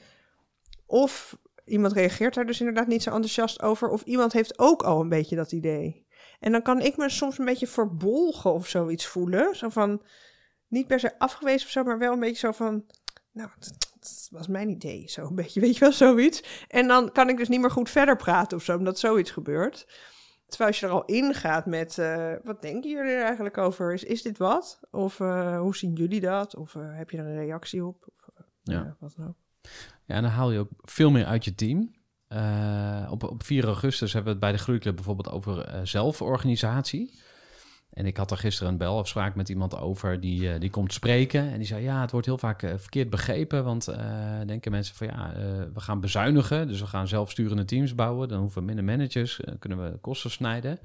of iemand reageert daar dus inderdaad niet zo enthousiast over. Of iemand heeft ook al een beetje dat idee. En dan kan ik me soms een beetje verbolgen of zoiets voelen. Zo van, niet per se afgewezen of zo, maar wel een beetje zo van... Nou, dat, was mijn idee, zo een beetje, weet je wel, zoiets. En dan kan ik dus niet meer goed verder praten of zo, omdat zoiets gebeurt. Terwijl als je er al ingaat met, eh, wat denken jullie er eigenlijk over? Is, is dit wat? Of eh, hoe zien jullie dat? Of eh, heb je er een reactie op? Of, Ja. wat dan ook. Ja, en dan haal je ook veel meer uit je team. Op, op 4 augustus hebben we het bij de Groeiclub bijvoorbeeld over zelforganisatie. En ik had er gisteren een belafspraak met iemand over die, eh, die komt spreken. En die zei, ja, het wordt heel vaak eh, verkeerd begrepen. Want eh, denken mensen van, ja, we gaan bezuinigen. Dus we gaan zelfsturende teams bouwen. Dan hoeven we minder managers, kunnen we kosten snijden.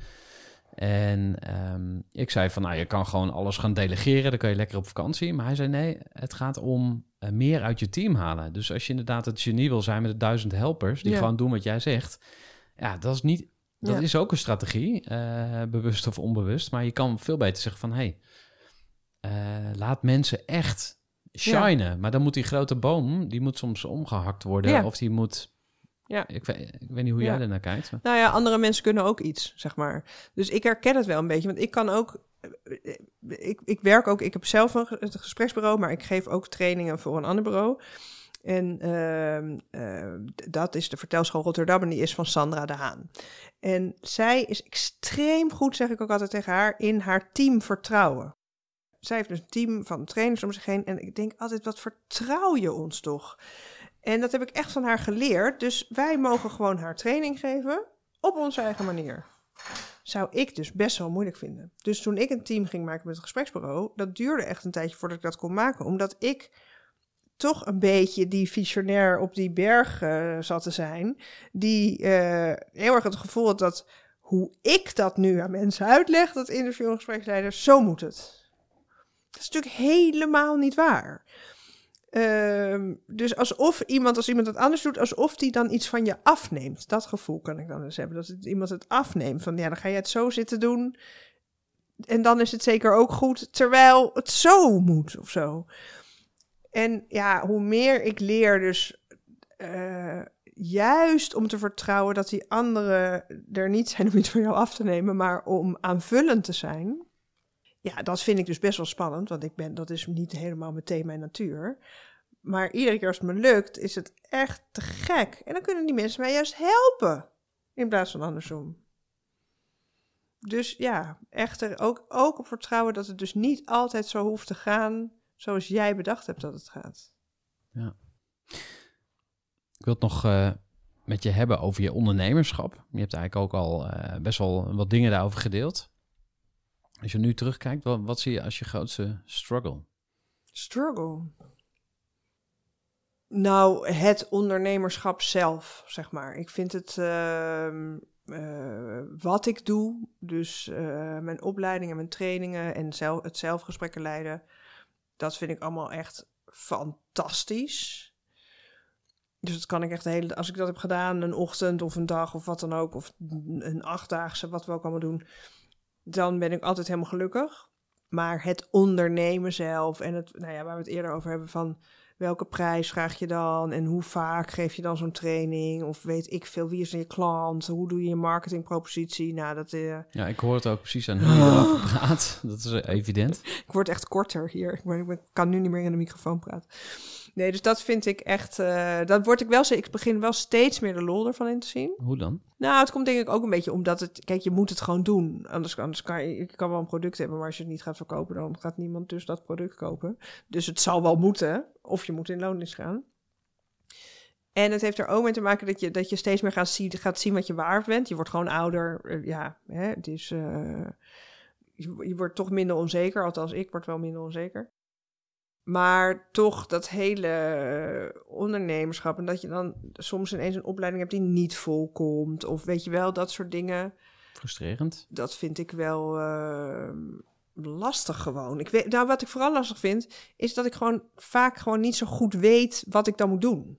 En ehm, ik zei van, nou, je kan gewoon alles gaan delegeren, dan kan je lekker op vakantie. Maar hij zei, nee, het gaat om meer uit je team halen. Dus als je inderdaad het genie wil zijn met de duizend helpers, die Ja. gewoon doen wat jij zegt. Ja, dat is niet, dat Ja. is ook een strategie, eh, bewust of onbewust. Maar je kan veel beter zeggen van, hey, eh, laat mensen echt shinen. Maar dan moet die grote boom, die moet soms omgehakt worden. Ja. Of die moet, Ja. ik, weet, ik weet niet hoe jij ernaar kijkt. maar- Nou ja, andere mensen kunnen ook iets, zeg maar. Dus ik herken het wel een beetje, want ik kan ook... Ik, ik werk ook, ik heb zelf een het gespreksbureau, maar ik geef ook trainingen voor een ander bureau. En ehm, eh, d- dat is de Vertelschool Rotterdam en die is van Sandra de Haan. En zij is extreem goed, zeg ik ook altijd tegen haar, in haar team vertrouwen. Zij heeft dus een team van trainers om zich heen. En ik denk altijd, wat vertrouw je ons toch? En dat heb ik echt van haar geleerd. Dus wij mogen gewoon haar training geven op onze eigen manier. Zou ik dus best wel moeilijk vinden. Dus toen ik een team ging maken met het gespreksbureau, dat duurde echt een tijdje voordat ik dat kon maken. Omdat ik toch een beetje die visionair op die berg eh, zat te zijn. Die eh, heel erg het gevoel had dat hoe ik dat nu aan mensen uitleg, dat interview en gespreksleider, zo moet het. Dat is natuurlijk helemaal niet waar. Ehm, dus alsof iemand, als iemand het anders doet, alsof die dan iets van je afneemt. Dat gevoel kan ik dan eens hebben. Dat het, iemand het afneemt. Van ja, dan ga je het zo zitten doen. En dan is het zeker ook goed, terwijl het zo moet of zo. En ja, hoe meer ik leer, dus eh, juist om te vertrouwen dat die anderen er niet zijn om iets van jou af te nemen, maar om aanvullend te zijn. Ja, dat vind ik dus best wel spannend, want ik ben, dat is niet helemaal meteen mijn natuur. Maar iedere keer als het me lukt, is het echt te gek. En dan kunnen die mensen mij juist helpen, in plaats van andersom. Dus ja, echt er ook, ook op vertrouwen dat het dus niet altijd zo hoeft te gaan zoals jij bedacht hebt dat het gaat. Ik wil het nog eh, met je hebben over je ondernemerschap. Je hebt eigenlijk ook al eh, best wel wat dingen daarover gedeeld. Als je nu terugkijkt, wat, wat zie je als je grootste struggle? Struggle. Nou, het ondernemerschap zelf, zeg maar. Ik vind het ehm, eh, wat ik doe, dus mijn opleidingen, mijn trainingen en zelf, het zelfgesprekken leiden, dat vind ik allemaal echt fantastisch. Dus dat kan ik echt de hele, als ik dat heb gedaan, een ochtend of een dag of wat dan ook, of een achtdaagse, wat we ook allemaal doen, dan ben ik altijd helemaal gelukkig. Maar het ondernemen zelf en het, nou ja, waar we het eerder over hebben van welke prijs vraag je dan en hoe vaak geef je dan zo'n training of weet ik veel, wie is dan je klant, hoe doe je je marketingpropositie, nou dat, eh, Ja, ik hoor het ook precies aan hoe je erover praat. Dat is eh, evident. ik word echt korter hier, ik, ben, ik ben- kan nu niet meer in de microfoon praten. Nee, dus dat vind ik echt, eh dat word ik wel, ik begin wel steeds meer de lol ervan in te zien. Hoe dan? Nou, het komt denk ik ook een beetje omdat het... Kijk, je moet het gewoon doen. Anders, anders kan je... Je kan wel een product hebben, maar als je het niet gaat verkopen... dan gaat niemand dus dat product kopen. Dus het zal wel moeten. Of je moet in loondienst gaan. En het heeft er ook mee te maken dat je, dat je steeds meer gaat zien, gaat zien wat je waard bent. Je wordt gewoon ouder. eh, Ja, hè, dus... eh, je, je wordt toch minder onzeker. Althans, ik word wel minder onzeker. Maar toch dat hele eh, ondernemerschap. En dat je dan soms ineens een opleiding hebt die niet volkomt. Of weet je wel, dat soort dingen. Frustrerend. Dat vind ik wel eh, lastig gewoon. Ik weet, nou, wat ik vooral lastig vind, is dat ik gewoon vaak gewoon niet zo goed weet wat ik dan moet doen.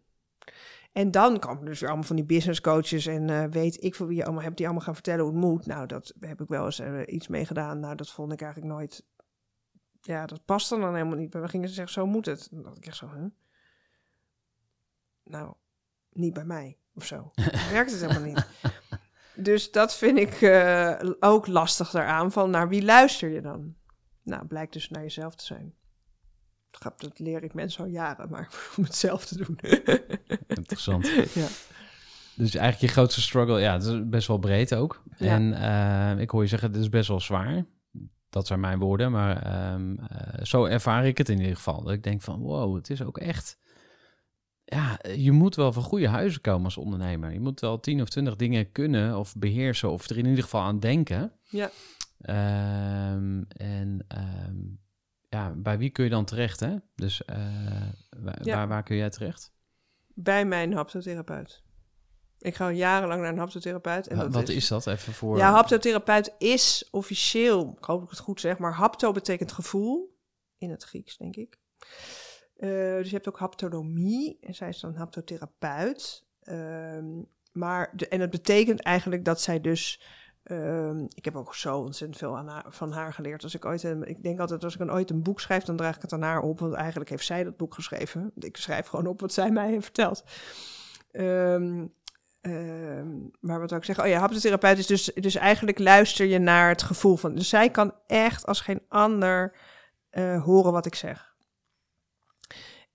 En dan komen dus weer allemaal van die business coaches en eh, weet ik veel wie je allemaal hebt die allemaal gaan vertellen hoe het moet. Nou, dat heb ik wel eens eh, iets mee gedaan. Nou, dat vond ik eigenlijk nooit. Ja, dat past dan, helemaal niet. Maar we gingen ze zeggen, zo moet het. Dan dacht ik echt zo, huh? Nou, niet bij mij of zo. Werkt het helemaal niet. Dus dat vind ik eh, ook lastig daaraan. Van naar wie luister je dan? Nou, blijkt dus naar jezelf te zijn. Dat leer ik mensen al jaren, maar om het zelf te doen. Interessant. ja. Dus eigenlijk je grootste struggle, ja, het is best wel breed ook. Ja. En eh, ik hoor je zeggen, het is best wel zwaar. Dat zijn mijn woorden, maar ehm, eh, zo ervaar ik het in ieder geval. Dat ik denk van, wow, het is ook echt... Ja, je moet wel van goede huizen komen als ondernemer. Je moet wel tien of twintig dingen kunnen of beheersen of er in ieder geval aan denken. Ja. Ehm, en ehm, ja, bij wie kun je dan terecht, hè? Dus eh, waar, Ja. waar, waar kun jij terecht? Bij mijn haptotherapeut. Ik ga jarenlang naar een haptotherapeut. En dat Wat is dat even voor... Ja, haptotherapeut is officieel, ik hoop dat ik het goed zeg, maar hapto betekent gevoel. In het Grieks, denk ik. Eh, dus je hebt ook haptonomie en zij is dan haptotherapeut. Ehm, maar de, en het betekent eigenlijk dat zij dus. ehm, ik heb ook zo ontzettend veel aan haar, van haar geleerd. Als ik ooit, een, ik denk altijd als ik een, ooit een boek schrijf, dan draag ik het aan haar op. Want eigenlijk heeft zij dat boek geschreven. Ik schrijf gewoon op wat zij mij heeft verteld. Ehm, ehm, maar wat wil ik zeggen? Oh ja, haptotherapeut is dus, dus eigenlijk luister je naar het gevoel van. Dus zij kan echt als geen ander eh, horen wat ik zeg.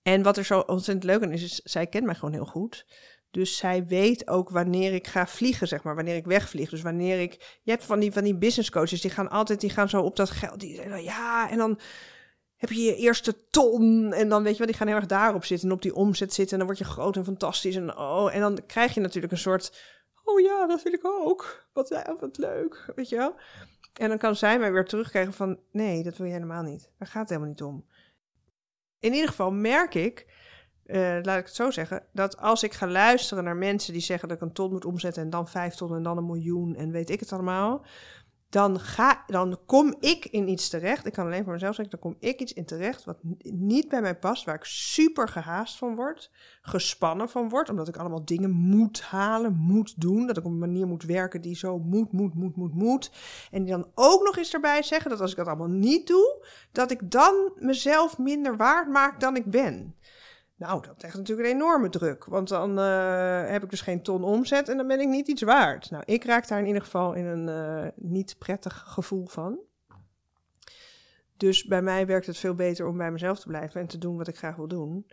En wat er zo ontzettend leuk aan is, is zij kent mij gewoon heel goed. Dus zij weet ook wanneer ik ga vliegen, zeg maar, wanneer ik wegvlieg. Dus wanneer ik. Je hebt van die, van die business coaches, die gaan altijd, die gaan zo op dat geld. Die, ja, en dan heb je je eerste ton. En dan weet je wel, die gaan heel erg daarop zitten en op die omzet zitten. En dan word je groot en fantastisch. En, oh, en dan krijg je natuurlijk een soort. Oh ja, dat wil ik ook. Wat, wat leuk, weet je wel. En dan kan zij mij weer terugkrijgen van... nee, dat wil je helemaal niet. Daar gaat het helemaal niet om. In ieder geval merk ik, eh, laat ik het zo zeggen... dat als ik ga luisteren naar mensen die zeggen... dat ik een ton moet omzetten en dan vijf ton en dan een miljoen... en weet ik het allemaal... Dan, ga, dan kom ik in iets terecht. Ik kan alleen voor mezelf zeggen, dan kom ik iets in terecht wat niet bij mij past, waar ik super gehaast van word, gespannen van word, omdat ik allemaal dingen moet halen, moet doen, dat ik op een manier moet werken die zo moet, moet, moet, moet, moet. En die dan ook nog eens erbij zeggen dat als ik dat allemaal niet doe, dat ik dan mezelf minder waard maak dan ik ben. Nou, dat legt natuurlijk een enorme druk. Want dan eh, heb ik dus geen ton omzet en dan ben ik niet iets waard. Nou, ik raak daar in ieder geval in een eh, niet prettig gevoel van. Dus bij mij werkt het veel beter om bij mezelf te blijven en te doen wat ik graag wil doen.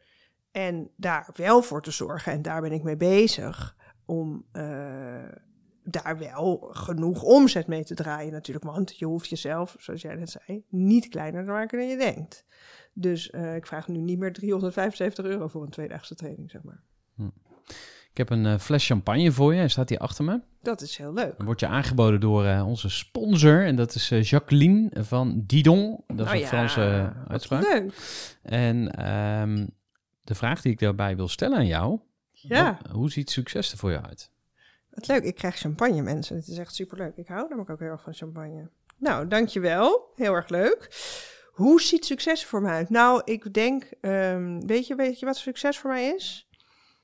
En daar wel voor te zorgen, en daar ben ik mee bezig, om eh, daar wel genoeg omzet mee te draaien natuurlijk. Want je hoeft jezelf, zoals jij net zei, niet kleiner te maken dan je denkt. Dus eh, ik vraag nu niet meer 375 euro voor een tweedaagse training, zeg maar. Ik heb een eh, fles champagne voor je. Hij staat hier achter me. Dat is heel leuk. Dan wordt je aangeboden door eh, onze sponsor. En dat is Jacqueline van Didon. Dat is Nou een ja, Franse uitspraak. Leuk. En ehm, de vraag die ik daarbij wil stellen aan jou. Ja, wat- hoe ziet succes er voor jou uit? wat leuk. Ik krijg champagne, mensen. Het is echt superleuk. Ik hou namelijk ook heel erg van champagne. Nou, dankjewel. Heel erg leuk. Hoe ziet succes voor mij uit? Nou, ik denk, ehm, weet, je, weet je wat succes voor mij is?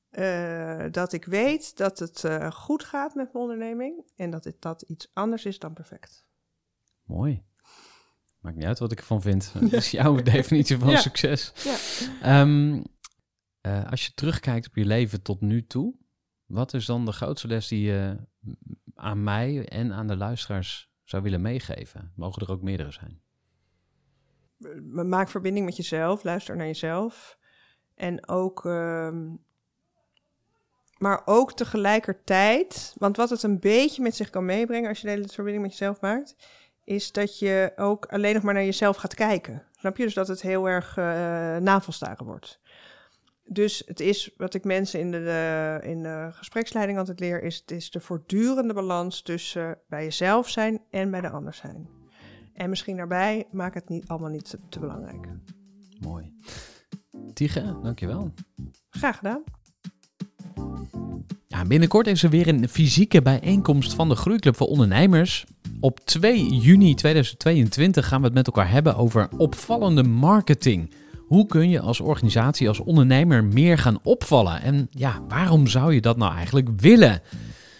Eh, dat ik weet dat het eh, goed gaat met mijn onderneming en dat het, dat iets anders is dan perfect. Mooi. Maakt niet uit wat ik ervan vind. Dat is jouw definitie van Ja. succes. Ja. Ehm, eh, als je terugkijkt op je leven tot nu toe, wat is dan de grootste les die je aan mij en aan de luisteraars zou willen meegeven? Mogen er ook meerdere zijn? Ma- Maak verbinding met jezelf, luister naar jezelf. En ook, ehm, maar ook tegelijkertijd, want wat het een beetje met zich kan meebrengen als je de hele verbinding met jezelf maakt, is dat je ook alleen nog maar naar jezelf gaat kijken. Snap je? Dus dat het heel erg eh navelstaren wordt. Dus het is wat ik mensen in de, de- in de gespreksleiding altijd leer, is het is de voortdurende balans tussen bij jezelf zijn en bij de ander zijn. En misschien daarbij, maak het niet, allemaal niet te, te belangrijk. Mooi. Tige, dankjewel. Graag gedaan. Ja, binnenkort is er weer een fysieke bijeenkomst van de Groeiclub voor Ondernemers. Op 2 juni 2022 gaan we het met elkaar hebben over opvallende marketing. Hoe kun je als organisatie, als ondernemer meer gaan opvallen? En ja, waarom zou je dat nou eigenlijk willen?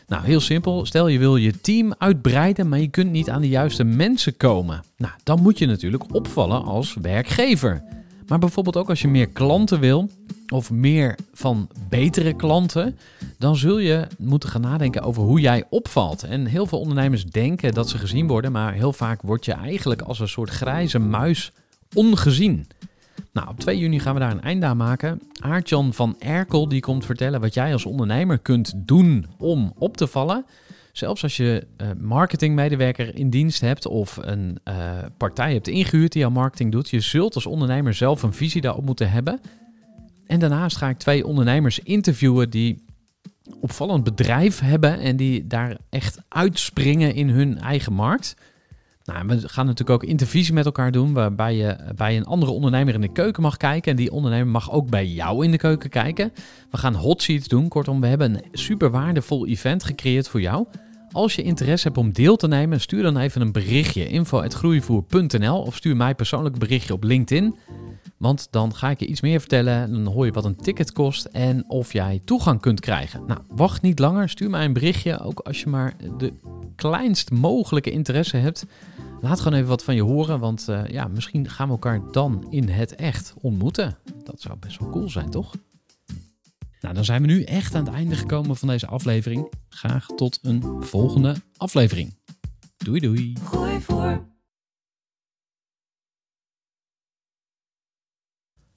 Nou, heel simpel. Stel je wil je team uitbreiden, maar je kunt niet aan de juiste mensen komen. Nou, dan moet je natuurlijk opvallen als werkgever. Maar bijvoorbeeld ook als je meer klanten wil, of meer van betere klanten, dan zul je moeten gaan nadenken over hoe jij opvalt. En heel veel ondernemers denken dat ze gezien worden, maar heel vaak word je eigenlijk als een soort grijze muis ongezien. Nou, op 2 juni gaan we daar een eind aan maken. Aartjan van Erkel die komt vertellen wat jij als ondernemer kunt doen om op te vallen. Zelfs als je eh, marketingmedewerker in dienst hebt of een eh, partij hebt ingehuurd die jouw marketing doet, je zult als ondernemer zelf een visie daarop moeten hebben. En daarnaast ga ik twee ondernemers interviewen die opvallend bedrijf hebben en die daar echt uitspringen in hun eigen markt. Nou, we gaan natuurlijk ook intervisie met elkaar doen, waarbij je bij een andere ondernemer in de keuken mag kijken. En die ondernemer mag ook bij jou in de keuken kijken. We gaan hot seats doen. Kortom, we hebben een super waardevol event gecreëerd voor jou. Als je interesse hebt om deel te nemen, stuur dan even een berichtje info@groeivoer.nl of stuur mij persoonlijk een berichtje op LinkedIn. Want dan ga ik je iets meer vertellen. Dan hoor je wat een ticket kost en of jij toegang kunt krijgen. Nou, wacht niet langer. Stuur mij een berichtje. Ook als je maar de kleinst mogelijke interesse hebt. Laat gewoon even wat van je horen. Want uh, ja, misschien gaan we elkaar dan in het echt ontmoeten. Dat zou best wel cool zijn, toch? Nou, dan zijn we nu echt aan het einde gekomen van deze aflevering. Graag tot een volgende aflevering. Doei doei. Gooi voor.